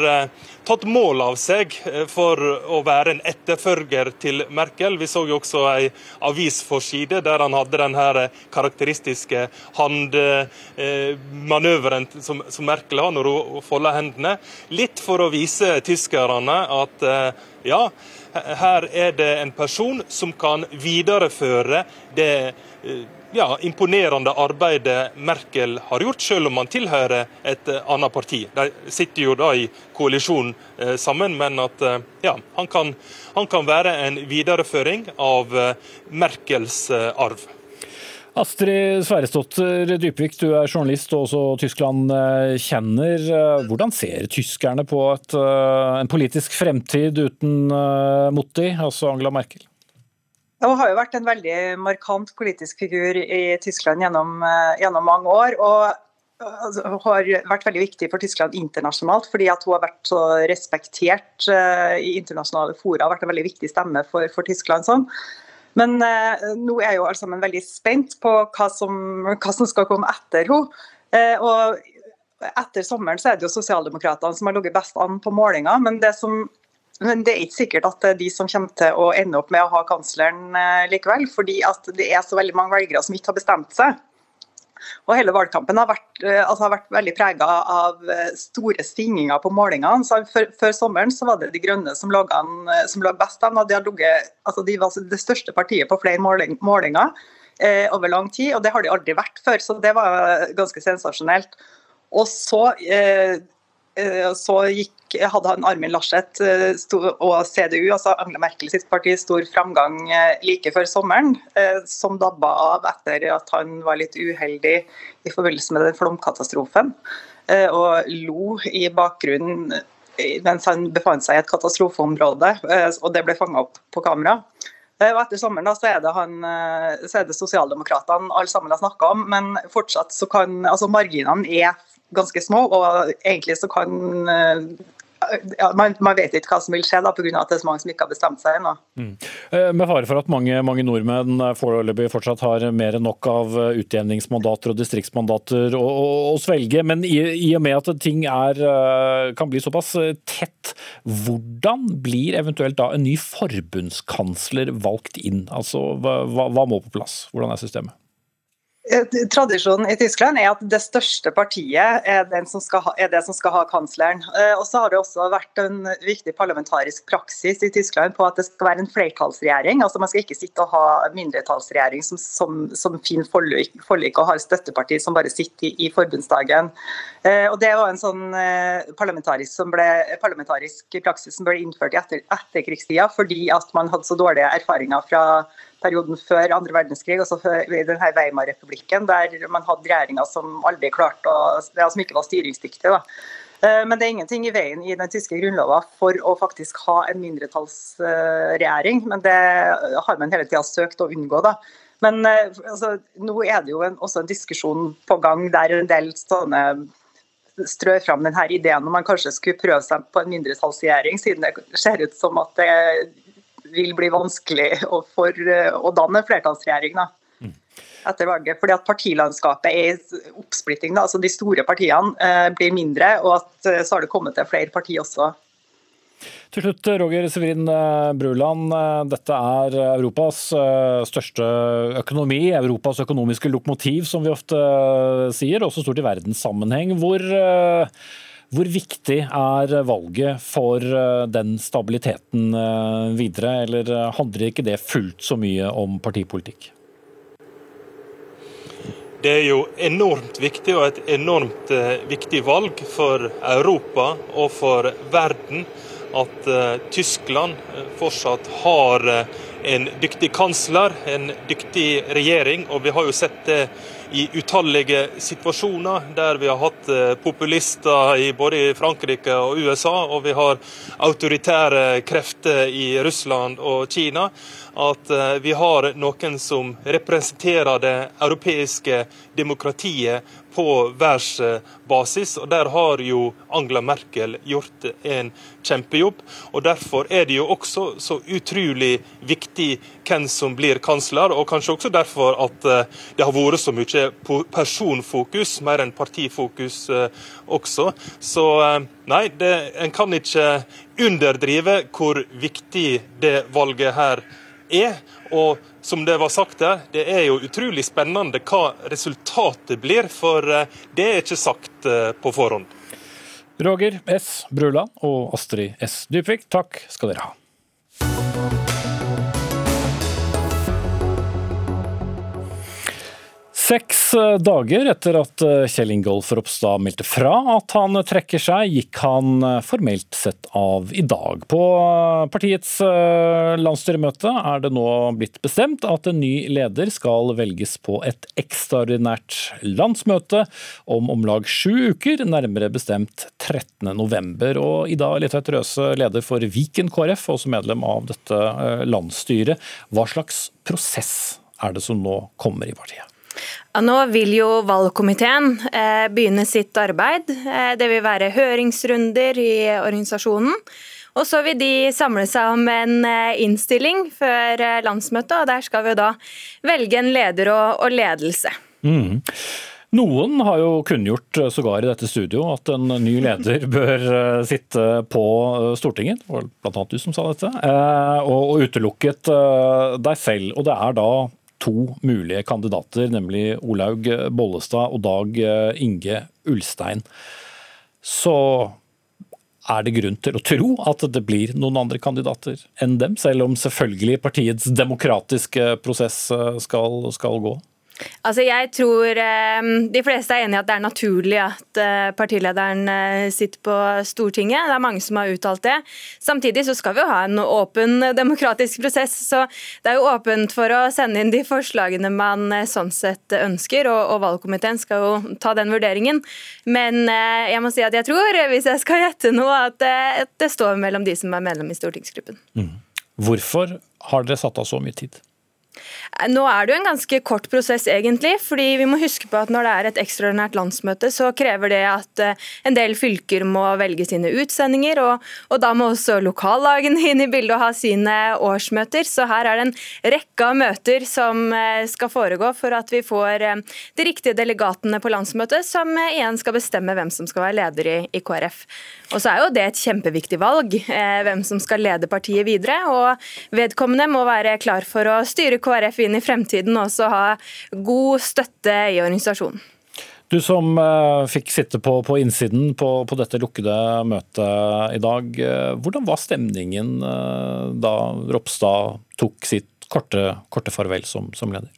tatt mål av seg eh, for å være en etterfølger til Merkel. Vi så jo også ei avisforside der han hadde den her karakteristiske handmanøveren som, som Merkel har når hun folder hendene. Litt for å vise tyskerne at ja, her er det en person som kan videreføre det ja, imponerende arbeidet Merkel har gjort, selv om han tilhører et eh, annet parti. De sitter jo da i koalisjon eh, sammen, men at eh, ja, han kan, han kan være en videreføring av Merkels arv. Astrid Sverresdotter Dybvik, du er journalist og også Tyskland kjenner. Hvordan ser tyskerne på et, en politisk fremtid uten Motti, altså Angela Merkel? Hun har jo vært en veldig markant politisk figur i Tyskland gjennom, eh, gjennom mange år. og altså, hun har vært veldig viktig for Tyskland internasjonalt, fordi at hun har vært så respektert uh, i internasjonale fora. Har vært en veldig viktig stemme for, for Tyskland. sånn. Men eh, nå er jo alle sammen veldig spent på hva som, hva som skal komme etter henne. Eh, og etter sommeren så er det jo Sosialdemokratene som har ligget best an på målinga. Men det som men det er ikke sikkert at det er de som kommer til å ende opp med å ha kansleren eh, likevel. Fordi det er så veldig mange velgere som ikke har bestemt seg. Og Hele valgkampen har vært, eh, altså har vært veldig prega av eh, store svingninger på målingene. Så før, før, sommeren så var det De Grønne som lå, an, som lå best an. og De, ligget, altså de var det største partiet på flere måling, målinger eh, over lang tid. og Det har de aldri vært før, så det var ganske sensasjonelt. Og så Eh, så gikk, hadde han Armin Laschet eh, og CDU, altså Angela Merkel sitt parti, stor framgang eh, like før sommeren, som dabba av etter at han var litt uheldig i forbindelse med den flomkatastrofen. Og lo i bakgrunnen mens han befant seg i et katastrofeområde, og det ble fanga opp på kamera. Og Etter sommeren da, så er det, han, det sosialdemokratene alle sammen har snakka om, men fortsatt så kan altså marginene er ganske små. Og egentlig så kan eh, ja, man, man, vet ikke hva som vil skje da, pga. at det er så mange som ikke har bestemt seg ennå. Mm. Eh, med fare for at mange, mange nordmenn foreløpig fortsatt har mer enn nok av utjevningsmandater og distriktsmandater å, å, å svelge, men i, i, og med at ting er, eh, kan bli såpass tett, hvordan blir eventuelt da en ny forbundskansler valgt inn? Altså, hva, hva må på plass? Hvordan er systemet? Eh, tradisjonen i Tyskland er at det største partiet er, ha, er det som skal ha kansleren. Eh, og så har det også vært en viktig parlamentarisk praksis i Tyskland på at det skal være en flertallsregjering. altså Man skal ikke sitte og ha mindretallsregjering som, som, som finner forlik, forlik og har støtteparti som bare sitter i, i forbundsdagen. Eh, og Det var en sånn parlamentarisk, som ble, parlamentarisk praksis som ble innført i etter, etterkrigstida fordi at man hadde så dårlige erfaringer fra perioden før andre verdenskrig, altså i denne Weimar-republikken, der man hadde regjeringer som aldri klarte å, som ikke var styringsdyktige. Eh, men det er ingenting i veien i den tyske grunnloven for å faktisk ha en mindretallsregjering. Men det har man hele tida søkt å unngå. da. Men eh, altså, nå er det jo en, også en diskusjon på gang der en del sånne strør fram denne ideen om man kanskje skulle prøve seg på en mindretallsregjering, siden det ser ut som at det vil bli vanskelig for å danne flertallsregjering da, mm. etter valget. Fordi at partilandskapet er i oppsplitting. Da. altså De store partiene eh, blir mindre, og at eh, så har det kommet til flere partier også. Til slutt, Roger Severin eh, Bruland. Eh, dette er Europas største økonomi, Europas økonomiske lokomotiv, som vi ofte sier, også stort i verdenssammenheng. Hvor hvor viktig er valget for eh, den stabiliteten eh, videre, eller eh, handler ikke det fullt så mye om partipolitikk? Det er jo enormt viktig og et enormt viktig valg for Europa og for verden at Tyskland fortsatt har en dyktig kansler, en dyktig regjering. Og vi har jo sett det i utallige situasjoner der vi har hatt eh, populister i både Frankrike og USA, og vi har autoritære krefter i Russland og Kina. At eh, vi har noen som representerer det europeiske demokratiet på verdensbasis. og Der har jo Angela Merkel gjort en kjempejobb. og Derfor er det jo også så utrolig viktig hvem som blir kansler, og kanskje også derfor at eh, det har vært så mye personfokus, mer enn partifokus eh, også. Så eh, nei, det, en kan ikke underdrive hvor viktig det valget her er. Og som det var sagt her, det er jo utrolig spennende hva resultatet blir, for eh, det er ikke sagt på forhånd. Roger S. Bruland og Astrid S. Dybvik, takk skal dere ha. Seks eh, dager etter at eh, Kjell Ingolf Ropstad meldte fra at han trekker seg, gikk han eh, formelt sett av i dag. På partiets landsstyremøte er det nå blitt bestemt at en ny leder skal velges på et ekstraordinært landsmøte om om lag sju uker, nærmere bestemt 13.11. Og Ida Litvedt Røse, leder for Viken KrF, også medlem av dette landsstyret. Hva slags prosess er det som nå kommer i partiet? Nå vil jo valgkomiteen eh, begynne sitt arbeid. Eh, det vil være høringsrunder i organisasjonen. Og så vil de samle seg om en eh, innstilling før landsmøtet, og der skal vi da velge en leder og, ledelse. Mm. Noen har jo kunngjort sågar i dette studio at en ny leder bør sitte på Stortinget, det var bl.a. du som sa dette, og utelukket deg selv. Og det er da to mulige kandidater, nemlig Olaug Bollestad og Dag Inge Ulstein, så er det grunn til å tro at det blir noen andre kandidater enn dem, selv om selvfølgelig partiets demokratiske prosess skal, skal gå? Altså jeg tror eh, De fleste er enig i at det er naturlig at eh, partilederen eh, sitter på Stortinget. Det er mange som har uttalt det. Samtidig så skal vi jo ha en åpen demokratisk prosess. Så det er jo åpent for å sende inn de forslagene man sånn sett ønsker, og, og valgkomiteen skal jo ta den vurderingen. Men jeg må si at jeg tror, hvis jeg skal gjette noe, at det, det står mellom de som er medlem i stortingsgruppen. Mm. Hvorfor har dere satt av så mye tid? Nå er det jo en ganske kort prosess, egentlig. fordi vi må huske på at når det er et ekstraordinært landsmøte, så krever det at eh, en del fylker må velge sine utsendinger. Og, og da må også lokallagene inn i bildet og ha sine årsmøter. Så her er det en rekke av møter som eh, skal foregå for at vi får eh, de riktige delegatene på landsmøtet, som igjen skal bestemme hvem som skal være leder i, i KrF. Og så er jo det et kjempeviktig valg, hvem som skal lede partiet videre. Og vedkommende må være klar for å styre KrF inn i fremtiden og også ha god støtte i organisasjonen. Du som uh, fikk sitte på, på innsiden på, på, dette lukkede møtet i dag. Uh, hvordan var stemningen uh, da Ropstad tok sitt korte, korte farvel som, som leder?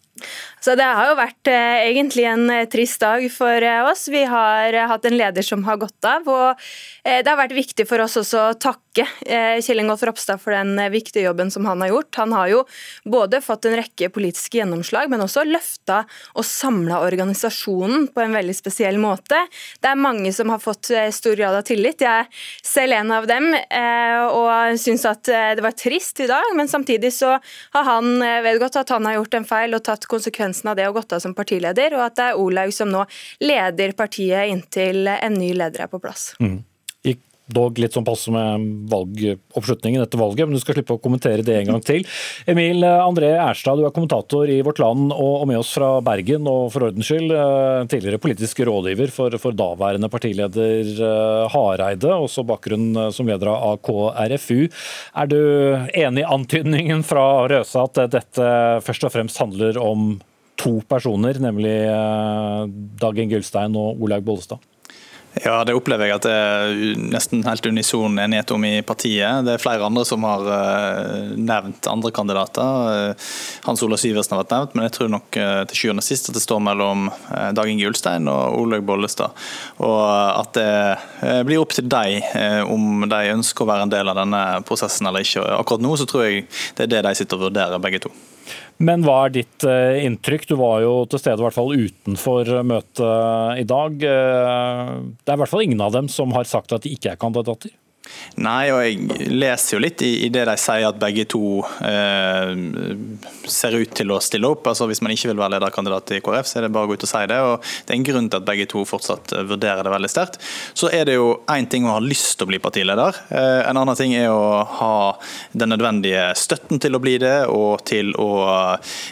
Så Det har jo vært eh, egentlig en eh, trist dag for eh, oss. Vi har hatt en leder som har gått av. og Det har vært viktig for oss også å takke Kjell Ingolf Ropstad for den viktige jobben som han har gjort. Han har jo både fått en rekke politiske gjennomslag, men også løfta og samla organisasjonen på en veldig spesiell måte. Det er mange som har fått stor grad av tillit. Jeg er selv en av dem og syns at det var trist i dag, men samtidig så har han vedgått at han har gjort en feil og tatt konsekvensen av det og gått av som partileder, og at det er Olaug som nå leder partiet inntil en ny leder er på plass. Mm dog litt sånn passe med valgoppslutningen etter valget, men du skal slippe å kommentere det en gang til. Emil André Erstad, du er kommentator i Vårt Land og med oss fra Bergen, og for ordens skyld eh, tidligere politisk rådgiver for, for daværende partileder eh, Hareide, også bakgrunn eh, som leder av KrFU. Er du enig i antydningen fra Røse at dette først og fremst handler om to personer, nemlig Dag Inge Ulstein og Olaug Bollestad? Ja, det opplever jeg at det er nesten helt unison enighet om i partiet. Det er flere andre som har eh, nevnt andre kandidater. Eh, Hans Olav Syversen har vært nevnt, men jeg tror nok eh, til sjuende og sist at det står mellom Dag Inge Ulstein og Olaug Bollestad. Og at det blir opp til dem om de ønsker å være en del av denne prosessen eller ikke. Akkurat nå så tror jeg det er det de sitter og vurderer, begge to. Men hva er ditt eh, inntrykk? Du var jo til stede i hvert fall utenfor møtet i dag. Eh, det er i hvert fall ingen av dem som har sagt at de ikke er kandidater? Nei, og jeg leser jo litt i, i det de sier at begge to eh, ser ut til å stille opp. Altså Hvis man ikke vil være lederkandidat i KrF, så er det bare å gå ut og si det. og Det er en grunn til at begge to fortsatt eh, vurderer det veldig sterkt. Så er det jo én ting å ha lyst til å bli partileder. Eh, en annen ting er å ha den nødvendige støtten til å bli det, og til å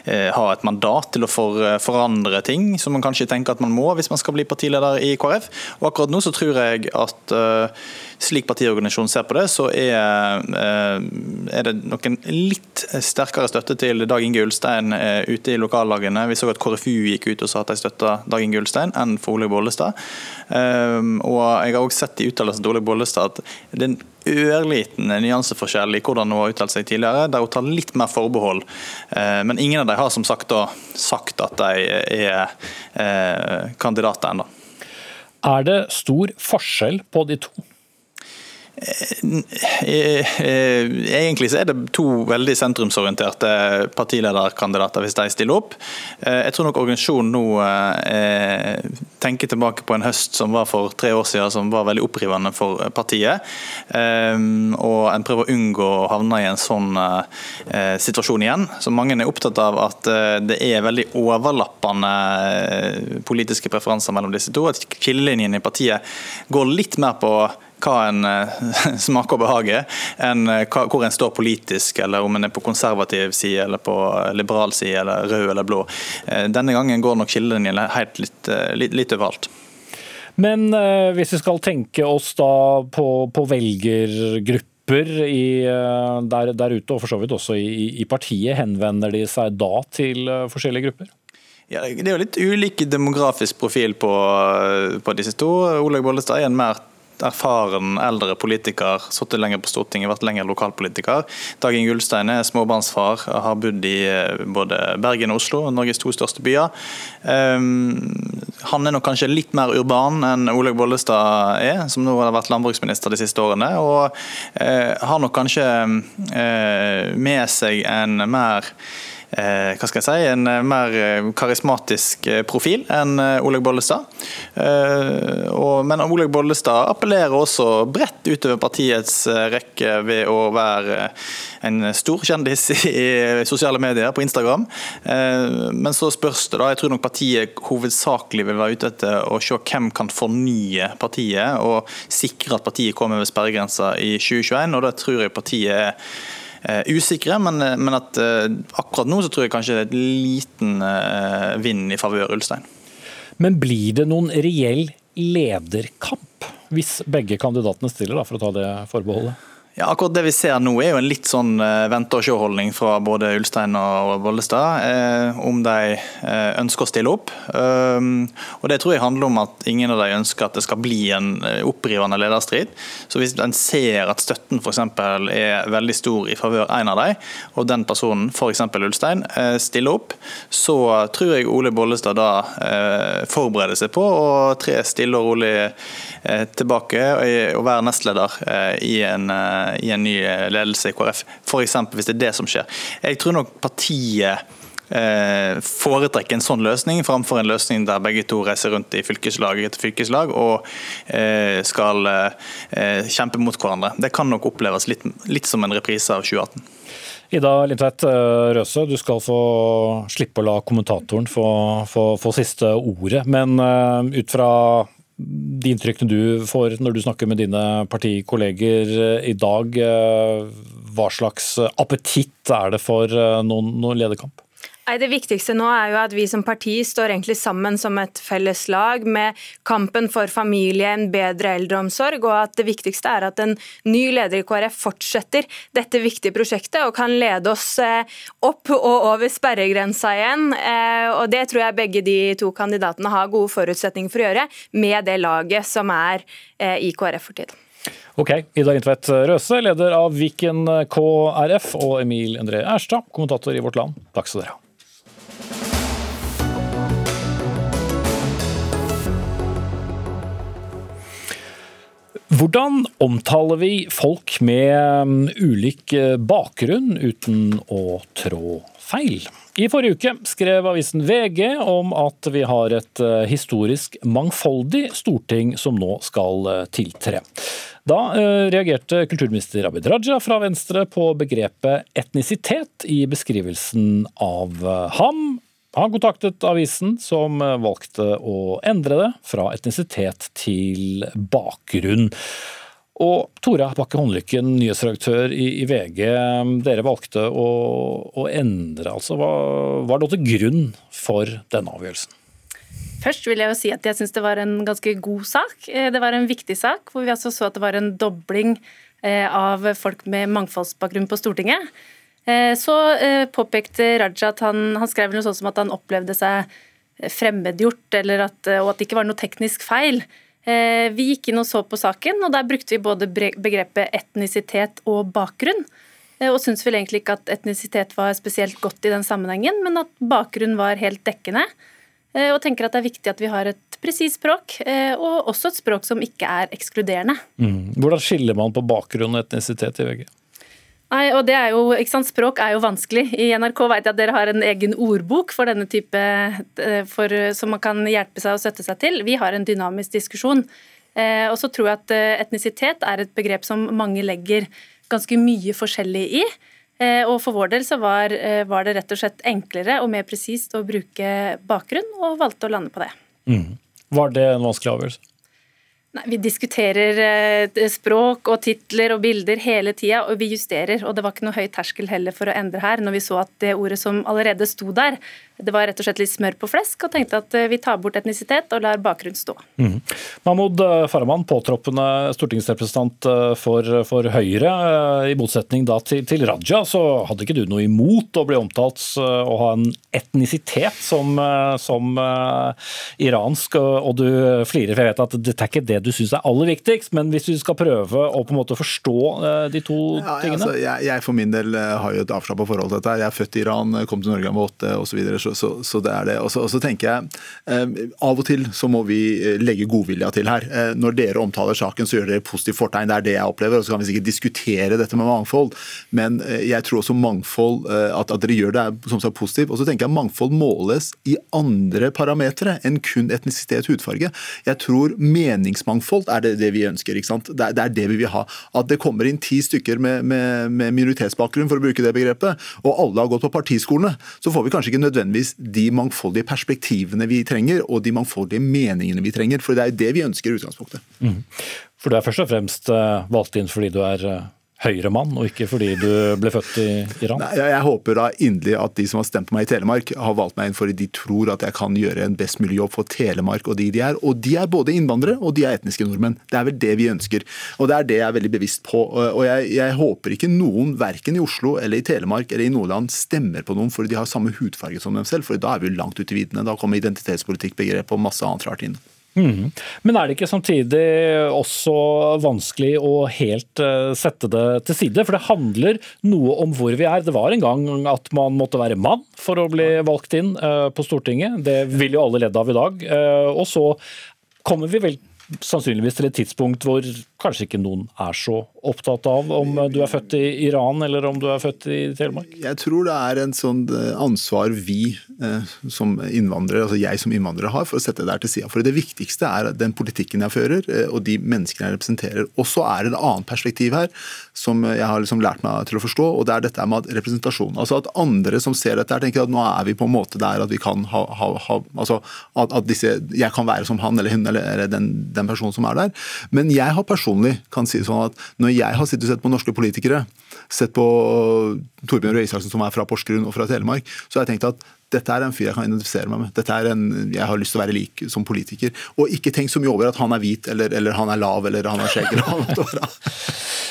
eh, ha et mandat til å for, forandre ting som man kanskje tenker at man må hvis man skal bli partileder i KrF. Og akkurat nå så tror jeg at eh, slik partiorganisasjonen ser på det, så er, eh, er det noen litt sterkere støtte til Dag Inge Ulstein eh, ute i lokallagene. Vi så at KrFU gikk ut og sa at de støtta Dag Inge Ulstein enn for Olaug Bollestad. Ehm, og jeg har også sett i uttalelsen til Olaug Bollestad at det er en ørliten nyanseforskjell i hvordan hun har uttalt seg tidligere, der hun tar litt mer forbehold. Eh, men ingen av dem har som sagt, da, sagt at de er kandidater ennå. Er det stor forskjell på de to? Eh, eh, egentlig så er det to veldig sentrumsorienterte partilederkandidater hvis de stiller opp. Eh, jeg tror nok organisasjonen nå tenker tilbake på en høst som var for tre år siden, som var veldig opprivende for partiet. Og en prøver å unngå å havne i en sånn situasjon igjen. Så mange er opptatt av at det er veldig overlappende politiske preferanser mellom disse to. At skillelinjene i partiet går litt mer på hva en eh, smaker og behager, enn eh, hvor en står politisk, eller om en er på konservativ side, eller på liberal side, eller rød eller blå. Eh, denne gangen går nok skillelinjen helt litt, litt, litt overalt. Men hvis vi skal tenke oss da på, på velgergrupper i, der, der, ute, og for så vidt også i, i, partiet, henvender de seg da til forskjellige grupper? Ja, det er jo litt ulik demografisk profil på, på disse to. Olaug Bollestad er en mer erfaren eldre politiker, sittet lenger på Stortinget, vært lenger lokalpolitiker. Dag Inge Ulstein er småbarnsfar, har bodd i eh, både Bergen og Oslo, Norges to største byer. Um, han er nok kanskje litt mer urban enn Olaug Bollestad er, som nå har vært landbruksminister de siste årene. Og uh, har nok kanskje uh, med seg en mer Eh, hva skal jeg si, en eh, mer eh, karismatisk profil enn Olaug Bollestad. Men Olaug Bollestad appellerer også bredt utover partiets rekke ved å være en stor kjendis i sosiale medier, på Instagram. Men så spørs det, da. Jeg tror nok partiet hovedsakelig vil være ute etter å se hvem kan fornye partiet og sikre at partiet kommer ved sperregrensa i 2021. og da tror jeg partiet er Eh, usikre, men, eh, men at eh, akkurat nå så tror jeg kanskje det er et liten vind i favør Ulstein. Men blir det noen reell lederkamp hvis begge kandidatene stiller, da, for å ta det forbeholdet? Ja, akkurat Det vi ser nå er jo en litt sånn uh, vente-og-se-holdning fra både Ulstein og Bollestad, eh, om de eh, ønsker å stille opp. Um, og Det tror jeg handler om at ingen av dem ønsker at det skal bli en uh, opprivende lederstrid. Så Hvis en ser at støtten for er veldig stor i favør en av dem, og den personen, f.eks. Ulstein, stiller opp, så tror jeg Ole Bollestad da forbereder seg på å tre stille og rolig tilbake og være nestleder i en i en ny ledelse i KrF, f.eks. hvis det er det som skjer. Jeg tror nok partiet eh, foretrekker en sånn løsning framfor en løsning der begge to reiser rundt i fylkeslag etter fylkeslag og eh, skal eh, kjempe mot hverandre. Det kan nok oppleves litt, litt som en reprise av 2018. Ida Lindtveit Røse, du skal få slippe å la kommentatoren få, få, få siste ordet. Men ut fra de inntrykkene du får når du snakker med dine partikolleger eh, i dag, eh, hva slags appetitt er det for eh, noen, noen lederkamp? Nei, Det viktigste nå er jo at vi som parti står egentlig sammen som et felles lag med kampen for familie, en bedre eldreomsorg, og at det viktigste er at en ny leder i KrF fortsetter dette viktige prosjektet og kan lede oss eh, opp og over sperregrensa igjen. Eh, og Det tror jeg begge de to kandidatene har gode forutsetninger for å gjøre, med det laget som er eh, i KrF for tiden. Ok, Ida Lindtvedt Røse, leder av Viken KrF, og Emil-André Erstad, kommentator i Vårt Land. Takk skal dere ha. Hvordan omtaler vi folk med um, ulik uh, bakgrunn uten å trå feil? I forrige uke skrev avisen VG om at vi har et uh, historisk mangfoldig storting som nå skal uh, tiltre. Da eh, reagerte kulturminister Abid Raja fra Venstre på begrepet etnisitet i beskrivelsen av eh, ham. Han kontaktet avisen, som eh, valgte å endre det fra etnisitet til bakgrunn. Og Tora Bakke Håndlykken, nyhetsredaktør i, VG. Dere valgte å, å endre, altså. Hva, hva lå til grunn for denne avgjørelsen? Først vil jeg jo si at jeg syns det var en ganske god sak. Eh, det var en viktig sak, hvor vi altså så at det var en dobling eh, av folk med mangfoldsbakgrunn på Stortinget. Eh, så påpekte Raja at han, han skrev noe sånt som at han opplevde seg fremmedgjort, at, og at det ikke var noe teknisk feil. Eh, vi gikk inn og så på saken, og der brukte vi både begrepet etnisitet og bakgrunn. Eh, og syntes vel egentlig ikke at etnisitet var spesielt godt i den sammenhengen, men at bakgrunn var helt dekkende. Eh, og tenker at det er viktig at vi har et presist språk, og også et språk som ikke er ekskluderende. Mm. Hvordan skiller man på bakgrunn og etnisitet i VG? Nei, og det er jo, ikke sant, Språk er jo vanskelig. I NRK vet jeg at dere har en egen ordbok for denne type, eh, for, som man kan hjelpe seg og støtte seg til. Vi har en dynamisk diskusjon. Eh, og så tror jeg at eh, etnisitet er et begrep som mange legger ganske mye forskjellig i. Og for vår del så var, var det rett og slett enklere og mer presist å bruke bakgrunn, og valgte å lande på det. Mm. Var det en vanskelig avgjørelse? Nei, Vi diskuterer eh, språk og titler og bilder hele tida, og vi justerer. Og det var ikke noe høy terskel heller for å endre her, når vi så at det ordet som allerede sto der, det var rett og slett litt smør på flesk, og tenkte at eh, vi tar bort etnisitet og lar bakgrunn stå. Mm. Mahmoud eh, Farahman, påtroppende stortingsrepresentant for, for, Høyre. I motsetning da til, til, Raja, så hadde ikke du noe imot å bli omtalt å ha en etnisitet som, som iransk, og du flirer, for jeg vet at dette er ikke det du syns er aller viktigst, men hvis du skal prøve å på en måte forstå eh, de to ja, tingene? Altså, jeg, jeg, for min del eh, har jo et avslappa forhold til dette. Jeg er født i Iran, kom til Norge da jeg var åtte osv. Så, så, så, så det er det. Og så, tenker jeg eh, av og til så må vi eh, legge godvilja til her. Eh, når dere omtaler saken, så gjør dere positivt fortegn. Det er det jeg opplever. og Så kan vi sikkert diskutere dette med mangfold, men jeg tror også mangfold, at, at, dere gjør det er som sagt positivt. Og så tenker jeg mangfold måles i andre parametere enn kun etnisitet og hudfarge. Jeg tror meningsmangfold er det, det vi ønsker. ikke sant? Det er, det er, det vi vil ha. At det kommer inn ti stykker med, med, med, minoritetsbakgrunn, for å bruke det begrepet, og alle har gått på partiskolene, så får vi kanskje ikke nødvendigvis de mangfoldige perspektivene vi trenger, og de mangfoldige meningene vi trenger. For det er jo det vi ønsker i utgangspunktet. Mm. For du er først og fremst eh, valgt inn fordi du er eh, Høyre-mann, og ikke fordi du ble født i Iran? Nei, jeg håper da inderlig at de som har stemt på meg i Telemark, har valgt meg inn fordi de tror at jeg kan gjøre en best mulig jobb for Telemark og de de er. Og de er både innvandrere og de er etniske nordmenn. Det er vel det vi ønsker. Og det er det jeg er veldig bevisst på. Og jeg, jeg håper ikke noen, verken i Oslo eller i Telemark eller i Nordland, stemmer på noen fordi de har samme hudfarge som dem selv, for da er vi jo langt ute i viddene. Da kommer identitetspolitikk, begrep og masse annet rart inn. Mm. Men er det ikke samtidig også vanskelig å helt uh, sette det til side? For det handler noe om hvor vi er. Det var en gang at man måtte være mann for å bli valgt inn uh, på Stortinget. Det vil jo alle ledd av i dag. Uh, og så kommer vi vel sannsynligvis til et tidspunkt hvor kanskje ikke noen er så opptatt av om du er født i Iran eller om du er født i Telemark? Jeg tror det er en sånn eh, ansvar vi eh, som innvandrere, altså jeg som innvandrer har for å sette det der til sida. For det viktigste er den politikken jeg fører eh, og de menneskene jeg representerer. Og så er det et annet perspektiv her som jeg har liksom lært meg til å forstå, og det er dette med representasjon. Altså at andre som ser dette her tenker at nå er vi på en måte der at vi kan ha, ha, ha altså at, at, disse, jeg kan være som han eller hun eller, den, den personen som er der. Men jeg har personlig kan si det sånn at når jeg har sittet og sett på norske politikere, sett på Torbjørn Røe Isaksen som er fra Porsgrunn og fra Telemark, så har jeg tenkt at dette er en fyr jeg kan identifisere meg med. Dette er en jeg har lyst til å være lik som politiker. Og ikke tenk så mye over at han er hvit, eller, eller han er lav, eller han har skjegg. eller hva det måtte være.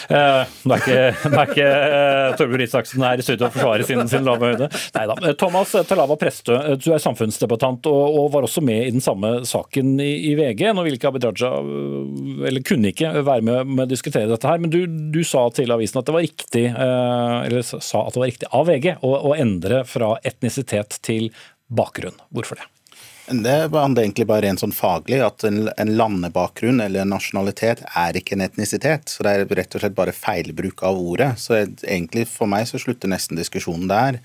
det er ikke, det er ikke uh, Torbjørn Isaksen her i studio å forsvare sin, sin lave høyde. Neida. Eh, Thomas Talava Prestø, du er samfunnsdebattant og, og, var også med i den samme saken i, i VG. Nå ville ikke Abid Raja, eller kunne ikke, være med, med å diskutere dette her, men du, du, sa til avisen at det var riktig, uh, eller sa at det var riktig av VG å, å endre fra etnisitet til til bakgrunn. Hvorfor det? Det handler egentlig bare rent sånn faglig, at en, en landebakgrunn eller en nasjonalitet er ikke en etnisitet. Så det er rett og slett bare feilbruk av ordet. Så egentlig for meg så slutter nesten diskusjonen der.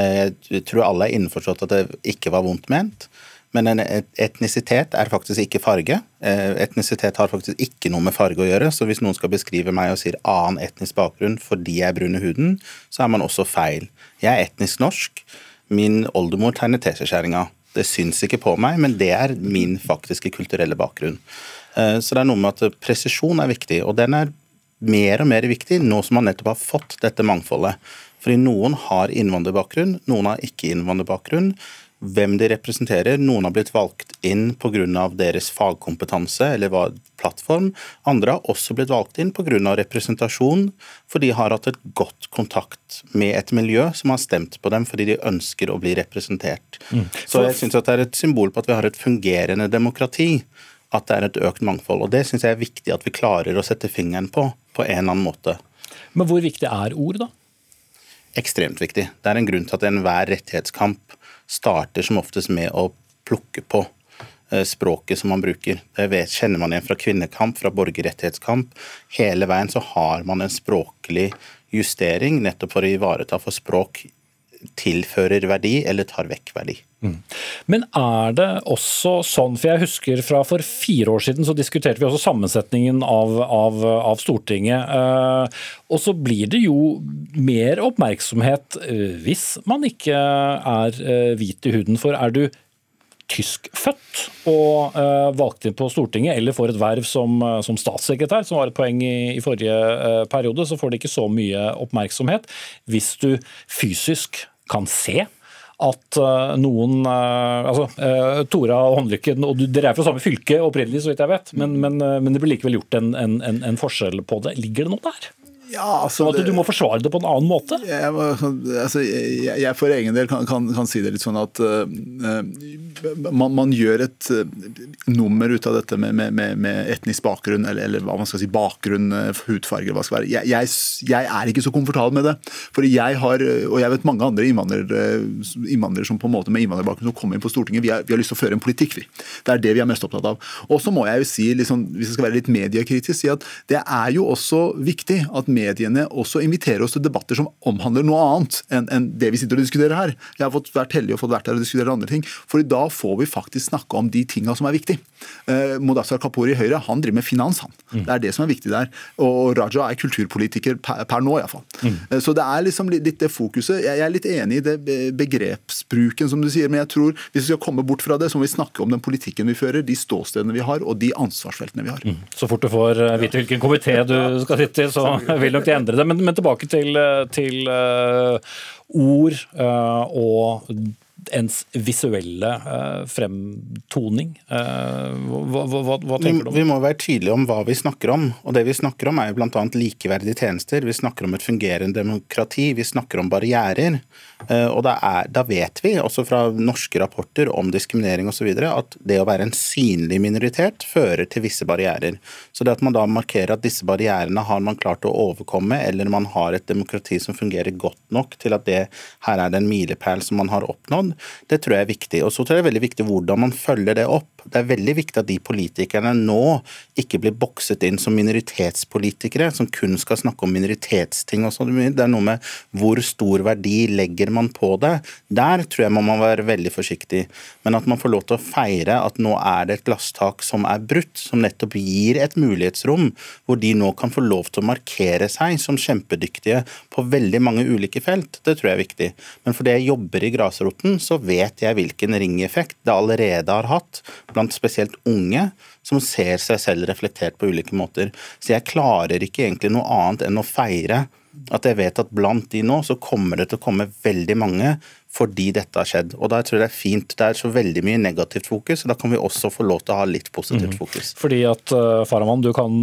Eh, jeg tror alle er innforstått at det ikke var vondt ment. Men en etnisitet er faktisk ikke farge. Eh, etnisitet har faktisk ikke noe med farge å gjøre. Så hvis noen skal beskrive meg og sier annen etnisk bakgrunn fordi jeg er brun i huden, så er man også feil. Jeg er etnisk norsk. Min oldemor tegner teskjeskjæringa. Det syns ikke på meg, men det er min faktiske kulturelle bakgrunn. Eh, så det er noe med at presisjon er viktig, og den er mer og mer viktig nå som man nettopp har fått dette mangfoldet. Fordi noen har innvandrerbakgrunn, noen har ikke innvandrerbakgrunn hvem de representerer. Noen har blitt valgt inn pga. deres fagkompetanse eller plattform. Andre har også blitt valgt inn pga. representasjon, for de har hatt et godt kontakt med et miljø som har stemt på dem fordi de ønsker å bli representert. Mm. Så jeg syns det er et symbol på at vi har et fungerende demokrati. At det er et økt mangfold. Og det syns jeg er viktig at vi klarer å sette fingeren på, på en eller annen måte. Men hvor viktig er ord, da? Ekstremt viktig. Det er en grunn til at enhver rettighetskamp starter som oftest med å plukke på eh, språket som man bruker. Det vet, kjenner man igjen fra kvinnekamp, fra borgerrettighetskamp. Hele veien så har man en språklig justering nettopp for å ivareta for språk tilfører verdi eller tar vekk verdi. Mm. Men er det også sånn, for jeg husker fra for fire år siden så diskuterte vi også sammensetningen av, av, av Stortinget. Eh, og så blir det jo mer oppmerksomhet eh, hvis man ikke er eh, hvit i huden. For er du tyskfødt og uh, valgt inn på Stortinget, eller får et verv som, som statssekretær, som var et poeng i, i forrige uh, periode, så får det ikke så mye oppmerksomhet. Hvis du fysisk kan se at noen altså Tora og Håndlykken og Dere er fra samme fylke opprinnelig, så vidt jeg vet, men, men, men det blir likevel gjort en, en, en, forskjell på det. Ligger det noe der? Ja, altså, sånn at du må forsvare det på en annen måte? Jeg, altså, jeg, jeg for egen del kan, kan, kan, si det litt sånn at uh, man, man, gjør et uh, nummer ut av dette med, med, med, etnisk bakgrunn, eller, eller, hva man skal si, bakgrunn, hudfarge, hva skal være. Jeg, jeg, jeg, er ikke så komfortabel med det. For jeg har, og jeg vet mange andre innvandrere, innvandrere som på en måte med innvandrerbakgrunn som kommer inn på Stortinget, vi, er, vi, har lyst til å føre en politikk, vi. Det er det vi er mest opptatt av. Og så må jeg jo si, liksom, hvis jeg skal være litt mediekritisk, si at det er jo også viktig at mediene også inviterer oss til debatter som omhandler noe annet enn, enn det vi sitter og diskuterer her. Jeg har fått vært heldig og fått vært her og diskutere andre ting. For da får vi faktisk snakke om de tinga som er viktige. Eh, Modassar Kapur i Høyre han driver med finans, han. Mm. Det er det som er viktig der. Og Raja er kulturpolitiker per, per nå, iallfall. Mm. Eh, så det er liksom litt, det fokuset. Jeg, jeg er litt enig i det begrepsbruken, som du sier, men jeg tror hvis vi skal komme bort fra det, så må vi snakke om den politikken vi fører, de ståstedene vi har og de ansvarsfeltene vi har. Mm. Så fort du får eh, vite hvilken komité du skal sitte i, så vil nok de endre det. Men, men tilbake til, eh, til uh, ord uh, og ens visuelle uh, fremtoning. Hva, hva, hva, tenker du om? Vi må være tydelige om hva vi snakker om. og Det vi snakker om er jo bl.a. likeverdige tjenester. Vi snakker om et fungerende demokrati. Vi snakker om barrierer. Eh, og da, er, da, vet vi, også fra norske rapporter om diskriminering osv., at det å være en synlig minoritet fører til visse barrierer. Så det at man da markerer at disse barrierene har man klart å overkomme, eller man har et demokrati som fungerer godt nok til at det her er det en milepæl som man har oppnådd, det tror jeg er viktig. Og så tror jeg det er veldig viktig hvordan man følger det opp. Det er veldig viktig at de politikerne nå ikke blir bokset inn som minoritetspolitikere, som kun skal snakke om minoritetsting og sånn. Det er noe med hvor stor verdi legger man på det. Der tror jeg man må være veldig forsiktig. Men at man får lov til å feire at nå er det et glasstak som er brutt, som nettopp gir et mulighetsrom hvor de nå kan få lov til å markere seg som kjempedyktige på veldig mange ulike felt, det tror jeg er viktig. Men fordi jeg jobber i grasroten, så vet jeg hvilken ringeffekt det allerede har hatt blant spesielt unge som ser seg selv reflektert på ulike måter. Så jeg klarer ikke egentlig noe annet enn å feire at jeg vet at blant de nå så kommer det til å komme veldig mange fordi dette har skjedd. Og da tror jeg det er fint. Det er så veldig mye negativt fokus, og da kan vi også få lov til å ha litt positivt mhm. fokus. Mm. Fordi at uh, Farahman, du kan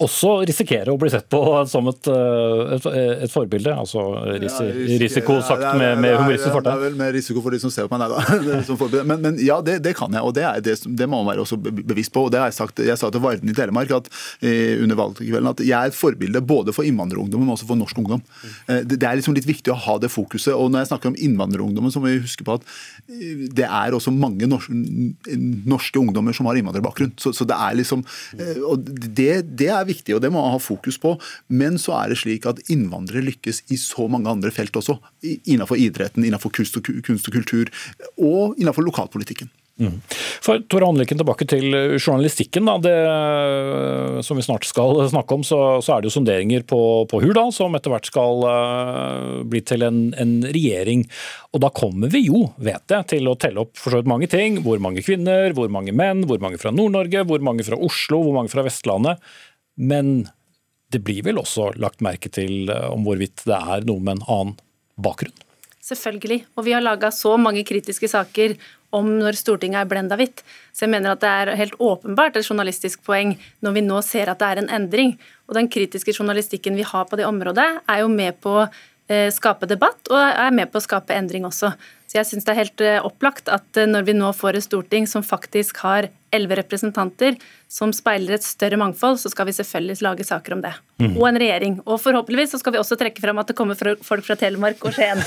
også risikere å bli sett på som et, uh, et, et forbilde. Altså risi, ja, risiko sagt ja, med, med humoristisk fortegn. Det er vel mer risiko for de som ser på meg, nei da. men, men, ja, det, det, kan jeg, og det, er, det, det, må man være også bevisst på. og det har Jeg sagt, jeg sa til Varden i Telemark at, eh, under valgkvelden at jeg er et forbilde både for innvandrerungdom, men også for norsk ungdom. Mm. det, det, er liksom litt viktig å ha det fokuset. og når jeg snakker om innvandrerungdom innvandrerungdommen, så må vi huske på at eh, det er også mange norske ungdommer som har innvandrerbakgrunn. Så, så det er liksom eh, og det, det, er viktig, og det må man ha fokus på. Men så er det slik at innvandrere lykkes i så mange andre felt også. Innenfor idretten, innenfor kunst og, kunst og kultur, og innenfor lokalpolitikken. Mm. For Tore Håndlykken, tilbake til journalistikken. Da. Det eh, som vi snart skal snakke om, så, så er det jo sonderinger på, på Hurdal, som etter hvert skal uh, bli til en, en, regjering. Og da kommer vi jo, vet jeg, til å telle opp mange ting. Hvor mange kvinner, hvor mange menn, hvor mange fra Nord-Norge, hvor mange fra Oslo, hvor mange fra Vestlandet. Men det blir vel også lagt merke til uh, om hvorvidt det er noe med en annen bakgrunn? Selvfølgelig. Og vi har laga så mange kritiske saker om når Stortinget er blenda hvitt. Så jeg mener at det er helt åpenbart et journalistisk poeng når vi nå ser at det er en endring. Og den kritiske journalistikken vi har på det området, er jo med på skape debatt og er med på å skape endring også. Så jeg syns det er helt eh, opplagt at eh, når vi nå får et storting som faktisk har elleve representanter, som speiler et større mangfold, så skal vi selvfølgelig lage saker om det. Mm. Og en regjering. Og forhåpentligvis så skal vi også trekke fram at det kommer folk fra Telemark og Skien.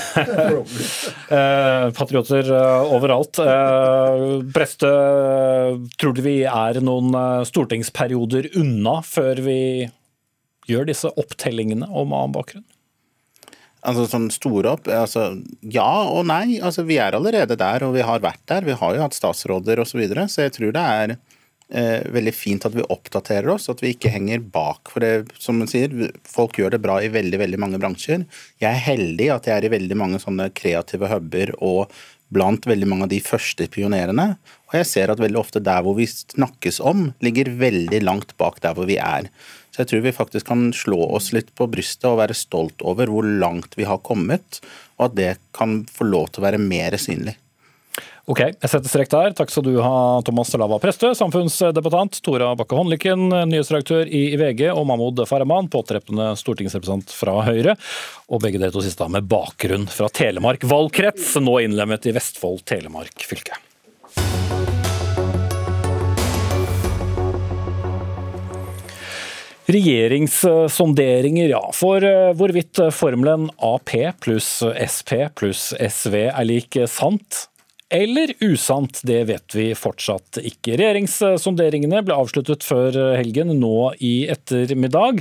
eh, patrioter overalt. Eh, Preste, tror du vi er noen stortingsperioder unna før vi gjør disse opptellingene om annen bakgrunn? Altså sånn store opp, altså Ja og nei. altså Vi er allerede der, og vi har vært der. Vi har jo hatt statsråder osv. Så, videre, så jeg tror det er eh, veldig fint at vi oppdaterer oss, at vi ikke henger bak. For det, som man sier, folk gjør det bra i veldig veldig mange bransjer. Jeg er heldig at jeg er i veldig mange sånne kreative huber og blant veldig mange av de første pionerene. Og jeg ser at veldig ofte der hvor vi snakkes om, ligger veldig langt bak der hvor vi er. Så jeg tror vi faktisk kan slå oss litt på brystet og være stolt over hvor langt vi har kommet, og at det kan få lov til å være mer synlig. Ok, jeg setter strek der. Takk skal du ha, Thomas Lava Prestø, samfunnsdebattant, Tora Bakke Håndlykken, nyhetsredaktør i VG, og Mahmoud Farahman, påtreffende stortingsrepresentant fra Høyre. Og begge dere to siste med bakgrunn fra Telemark valgkrets, nå innlemmet i Vestfold Telemark fylke. Regjeringssonderinger, ja. For eh, hvorvidt formelen Ap pluss Sp pluss SV er lik sant eller usant, det vet vi fortsatt ikke. Regjeringssonderingene ble avsluttet før helgen, nå i ettermiddag.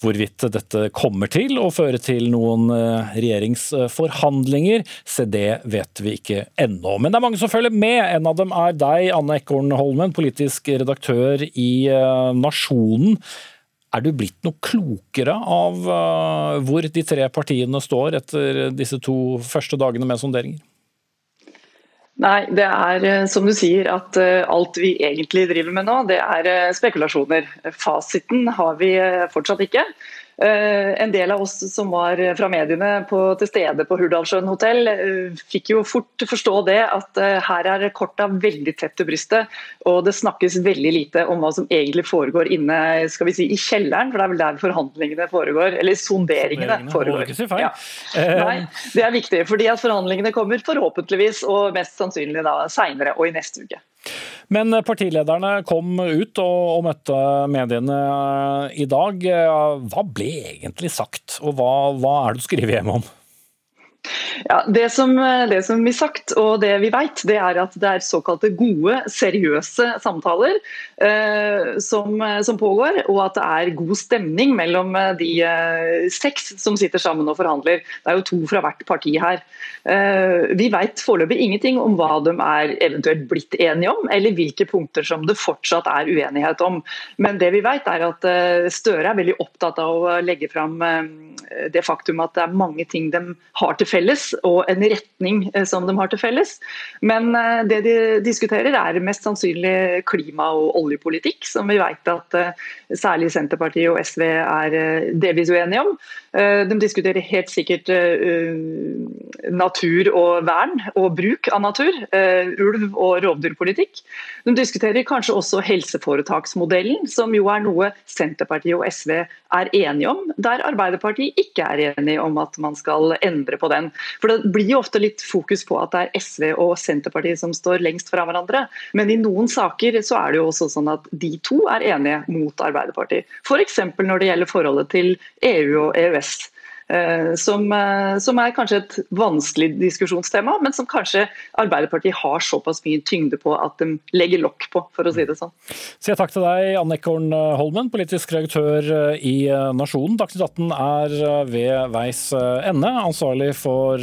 Hvorvidt dette kommer til å føre til noen eh, regjeringsforhandlinger, se det vet vi ikke ennå. Men det er mange som følger med. En av dem er deg, Anne Ekorn Holmen, politisk redaktør i eh, Nasjonen. Er du blitt noe klokere av uh, hvor de tre partiene står etter disse to første dagene med sonderinger? Nei, det er uh, som du sier at uh, alt vi egentlig driver med nå, det er spekulasjoner. Fasiten har vi fortsatt ikke. Eh, en del av oss som var fra mediene på, til stede på Hurdalssjøen hotell, eh, fikk jo fort forstå det at eh, her er korta veldig tett til brystet, og det snakkes veldig lite om hva som egentlig foregår inne skal vi si, i kjelleren, for det er vel der forhandlingene foregår, eller sonderingene foregår. Ja. Nei, det er viktig, fordi at forhandlingene kommer forhåpentligvis og mest sannsynlig da seinere og i neste uke. Men partilederne kom ut og, møtte mediene i dag. Hva ble egentlig sagt, og hva, hva er det du skriver hjem om? Ja, det som, det som blir sagt og det vi vet, det er at det er såkalte gode, seriøse samtaler eh, som, som, pågår, og at det er god stemning mellom de eh, seks som sitter sammen og forhandler. Det er jo to fra hvert parti her. Eh, vi vet foreløpig ingenting om hva de er eventuelt blitt enige om, eller hvilke punkter som det fortsatt er uenighet om. Men det vi vet er at eh, Støre er veldig opptatt av å legge fram eh, det faktum at det er mange ting de har til felles, og en retning eh, som de har til felles. Men eh, det de diskuterer er mest sannsynlig klima- og oljepolitikk, som vi vet at eh, særlig Senterpartiet og SV er delvis uenige om. De diskuterer helt sikkert natur og vern og bruk av natur, ulv- og rovdyrpolitikk. De diskuterer kanskje også helseforetaksmodellen, som jo er noe Senterpartiet og SV er enige om, der Arbeiderpartiet ikke er enige om at man skal endre på den. For Det blir jo ofte litt fokus på at det er SV og Senterpartiet som står lengst fra hverandre. Men i noen saker så er det jo også sånn at de to er enige mot Arbeiderpartiet. F.eks. når det gjelder forholdet til EU og EØS. Eh, som, eh, som, er kanskje et vanskelig diskusjonstema, men som kanskje Arbeiderpartiet har såpass mye tyngde på at de legger lokk på, for å si det sånn. Sier takk til deg, Anne Ekorn Holmen, politisk redaktør i Nasjonen. Dagsnytt 18 er ved veis ende, ansvarlig for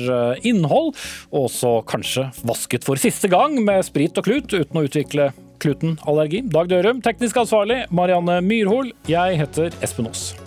innhold, og også kanskje vasket for siste gang med sprit og klut, uten å utvikle kluten allergi. Dag Dørum, teknisk ansvarlig, Marianne Myrhol. Jeg heter Espen Aas.